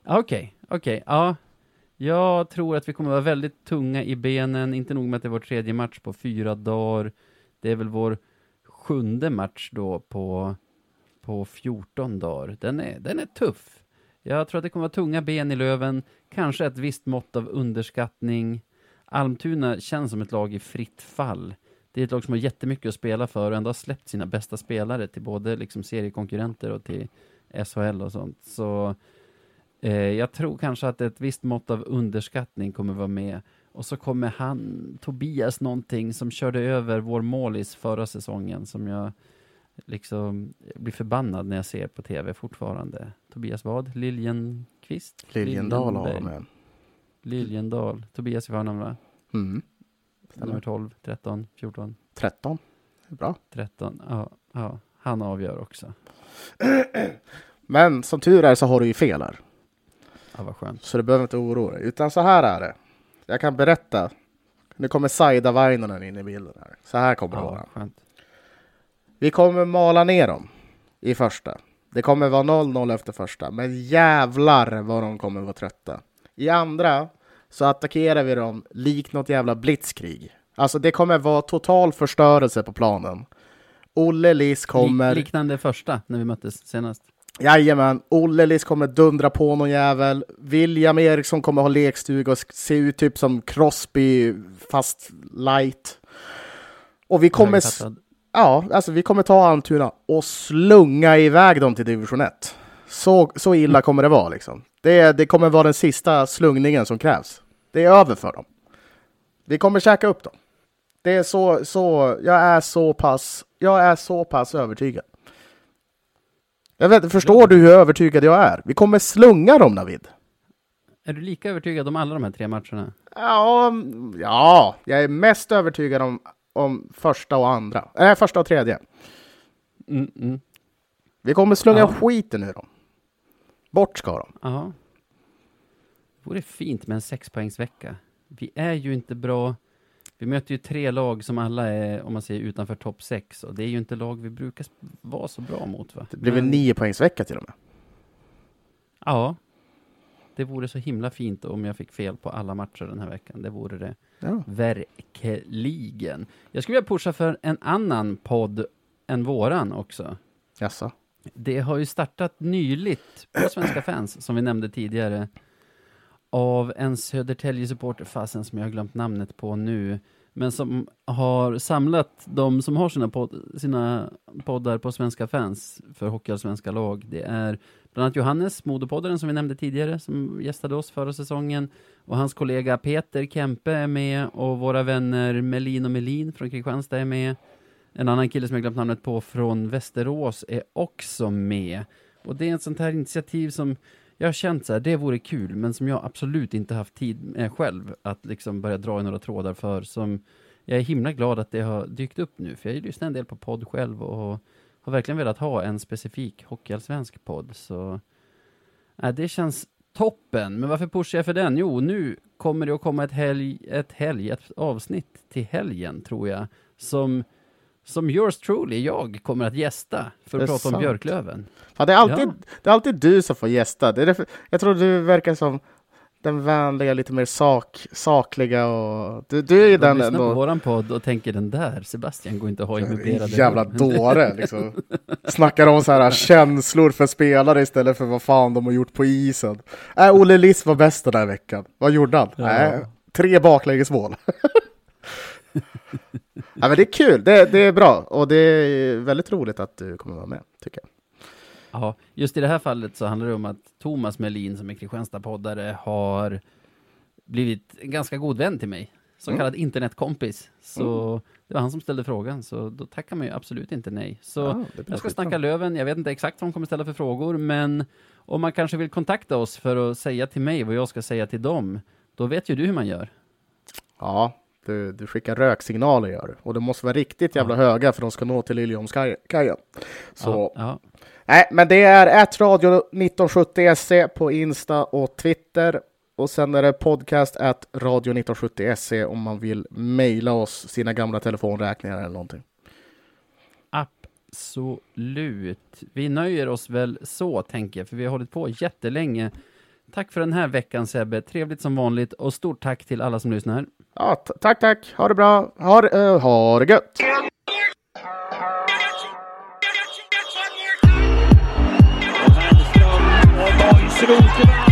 S1: Okej, okej, ja. Jag tror att vi kommer vara väldigt tunga i benen. Inte nog med att det är vår tredje match på fyra dagar. Det är väl vår sjunde match då på, på 14 dagar. Den är, den är tuff. Jag tror att det kommer vara tunga ben i Löven, kanske ett visst mått av underskattning. Almtuna känns som ett lag i fritt fall. Det är ett lag som har jättemycket att spela för och ändå har släppt sina bästa spelare till både liksom seriekonkurrenter och till SHL och sånt. Så jag tror kanske att ett visst mått av underskattning kommer vara med. Och så kommer han, Tobias någonting som körde över vår målis förra säsongen som jag liksom blir förbannad när jag ser på tv fortfarande. Tobias vad? Liljenqvist?
S2: Liljendal har de.
S1: Liljendal. Tobias i förnamn va?
S2: Mm.
S1: Nummer 12, 13, 14,
S2: 13. Bra.
S1: 13. Ja, ja. han avgör också.
S2: Men som tur är så har du ju fel här.
S1: Ja, vad skönt.
S2: Så du behöver inte oroa dig. Utan så här är det. Jag kan berätta. Nu kommer Saida Vainonen in i bilden här. Så här kommer det
S1: Ja,
S2: vara.
S1: skönt.
S2: Vi kommer mala ner dem i första. Det kommer vara 0-0 efter första. Men jävlar vad de kommer vara trötta. I andra så attackerar vi dem likt något jävla blitzkrig. Alltså det kommer vara total förstörelse på planen. Olle Liss kommer...
S1: Lik, liknande första, när vi möttes senast.
S2: Jajamän, Olle Liss kommer dundra på någon jävel. William Eriksson kommer ha lekstuga och se ut typ som Crosby fast light. Och vi kommer, ja, alltså vi kommer ta Almtuna och slunga iväg dem till division 1. Så, så illa kommer det vara liksom. Det, det kommer vara den sista slungningen som krävs. Det är över för dem. Vi kommer käka upp dem. Det är så, så, jag är så pass, jag är så pass övertygad. Jag vet, förstår du hur övertygad jag är? Vi kommer slunga dem Navid.
S1: Är du lika övertygad om alla de här tre matcherna?
S2: Ja, mm, ja, jag är mest övertygad om, om första och andra. Nej, första och tredje.
S1: Mm, mm.
S2: Vi kommer slunga
S1: Ja.
S2: skiten ur dem. Bort ska de.
S1: Ja. Det vore fint med en sexpoängsvecka. Vi är ju inte bra. Vi möter ju tre lag som alla är, om man säger utanför topp sex. Och det är ju inte lag vi brukar vara så bra mot va?
S2: Det blir väl
S1: Men-
S2: nio poängsvecka till och med.
S1: Ja. Det vore så himla fint om jag fick fel på alla matcher den här veckan. Det vore det
S2: Ja.
S1: verkligen. Jag skulle vilja pusha för en annan podd än våran också.
S2: Jaså?
S1: Det har ju startat nyligt på Svenska fans, som vi nämnde tidigare, av en Södertälje-supporter, fasen som jag har glömt namnet på nu, men som har samlat de som har sina, pod sina poddar på Svenska fans för Hockeyallsvenska lag. Det är bland annat Johannes, Modopoddaren som vi nämnde tidigare, som gästade oss förra säsongen, och hans kollega Peter Kempe är med, och våra vänner Melin och Melin från Kristianstad är med. En annan kille som jag glömt namnet på från Västerås är också med. Och det är ett sånt här initiativ som jag har känt så här, det vore kul, men som jag absolut inte haft tid med själv att liksom börja dra i några trådar för. Som jag är himla glad att det har dykt upp nu, för jag lyssnar en del på podd själv och har verkligen velat ha en specifik hockeyallsvensk podd. Så äh, det känns toppen. Men varför pushar jag för den? Jo, nu kommer det att komma ett helg, ett helg, ett avsnitt till helgen tror jag, som som yours truly, jag, kommer att gästa för att prata om
S2: sant.
S1: Björklöven.
S2: Ja, det, är alltid,
S1: Ja.
S2: det är alltid du som får gästa. Det är därför, jag tror du verkar som den vänliga, lite mer sak, sakliga och... Du, du är ju
S1: De
S2: den
S1: lyssnar på
S2: ändå...
S1: våran podd och tänker den där, Sebastian går inte att ha i möblerade
S2: Jävla dåre liksom. Snackar om så här känslor för spelare istället för vad fan de har gjort på isen. Äh, Olle Liss var bäst den här veckan. Vad gjorde han?
S1: Ja.
S2: Äh, tre baklängesmål. ja, men det är kul, det, det är bra och det är väldigt roligt att du kommer vara med, tycker jag.
S1: Ja, just i det här fallet så handlar det om att Thomas Melin som är Kristianstad-poddare har blivit en ganska god vän till mig. Så
S2: Mm.
S1: kallad internetkompis. Så det var han som ställde frågan, så då tackar man ju absolut inte nej. Så
S2: Ja,
S1: jag ska snacka Löven, jag vet inte exakt vad de kommer ställa för frågor, men om man kanske vill kontakta oss för att säga till mig vad jag ska säga till dem, då vet ju du hur man gör.
S2: Ja, du, du skickar röksignaler gör du. Och de måste vara riktigt jävla höga för de ska nå till Liljeholmskajen. Så
S1: Ja, ja.
S2: Nej, men det är ett radio 1970se på Insta och Twitter. Och sen är det podcast at radio 1970se om man vill mejla oss sina gamla telefonräkningar eller någonting.
S1: Absolut. Vi nöjer oss väl så, tänker jag, för vi har hållit på jättelänge. Tack för den här veckan Sebbe, trevligt som vanligt och stort tack till alla som lyssnar.
S2: Ja, tack, tack. Ha det bra. Ha, uh, ha det gött.
S4: Rosenberg.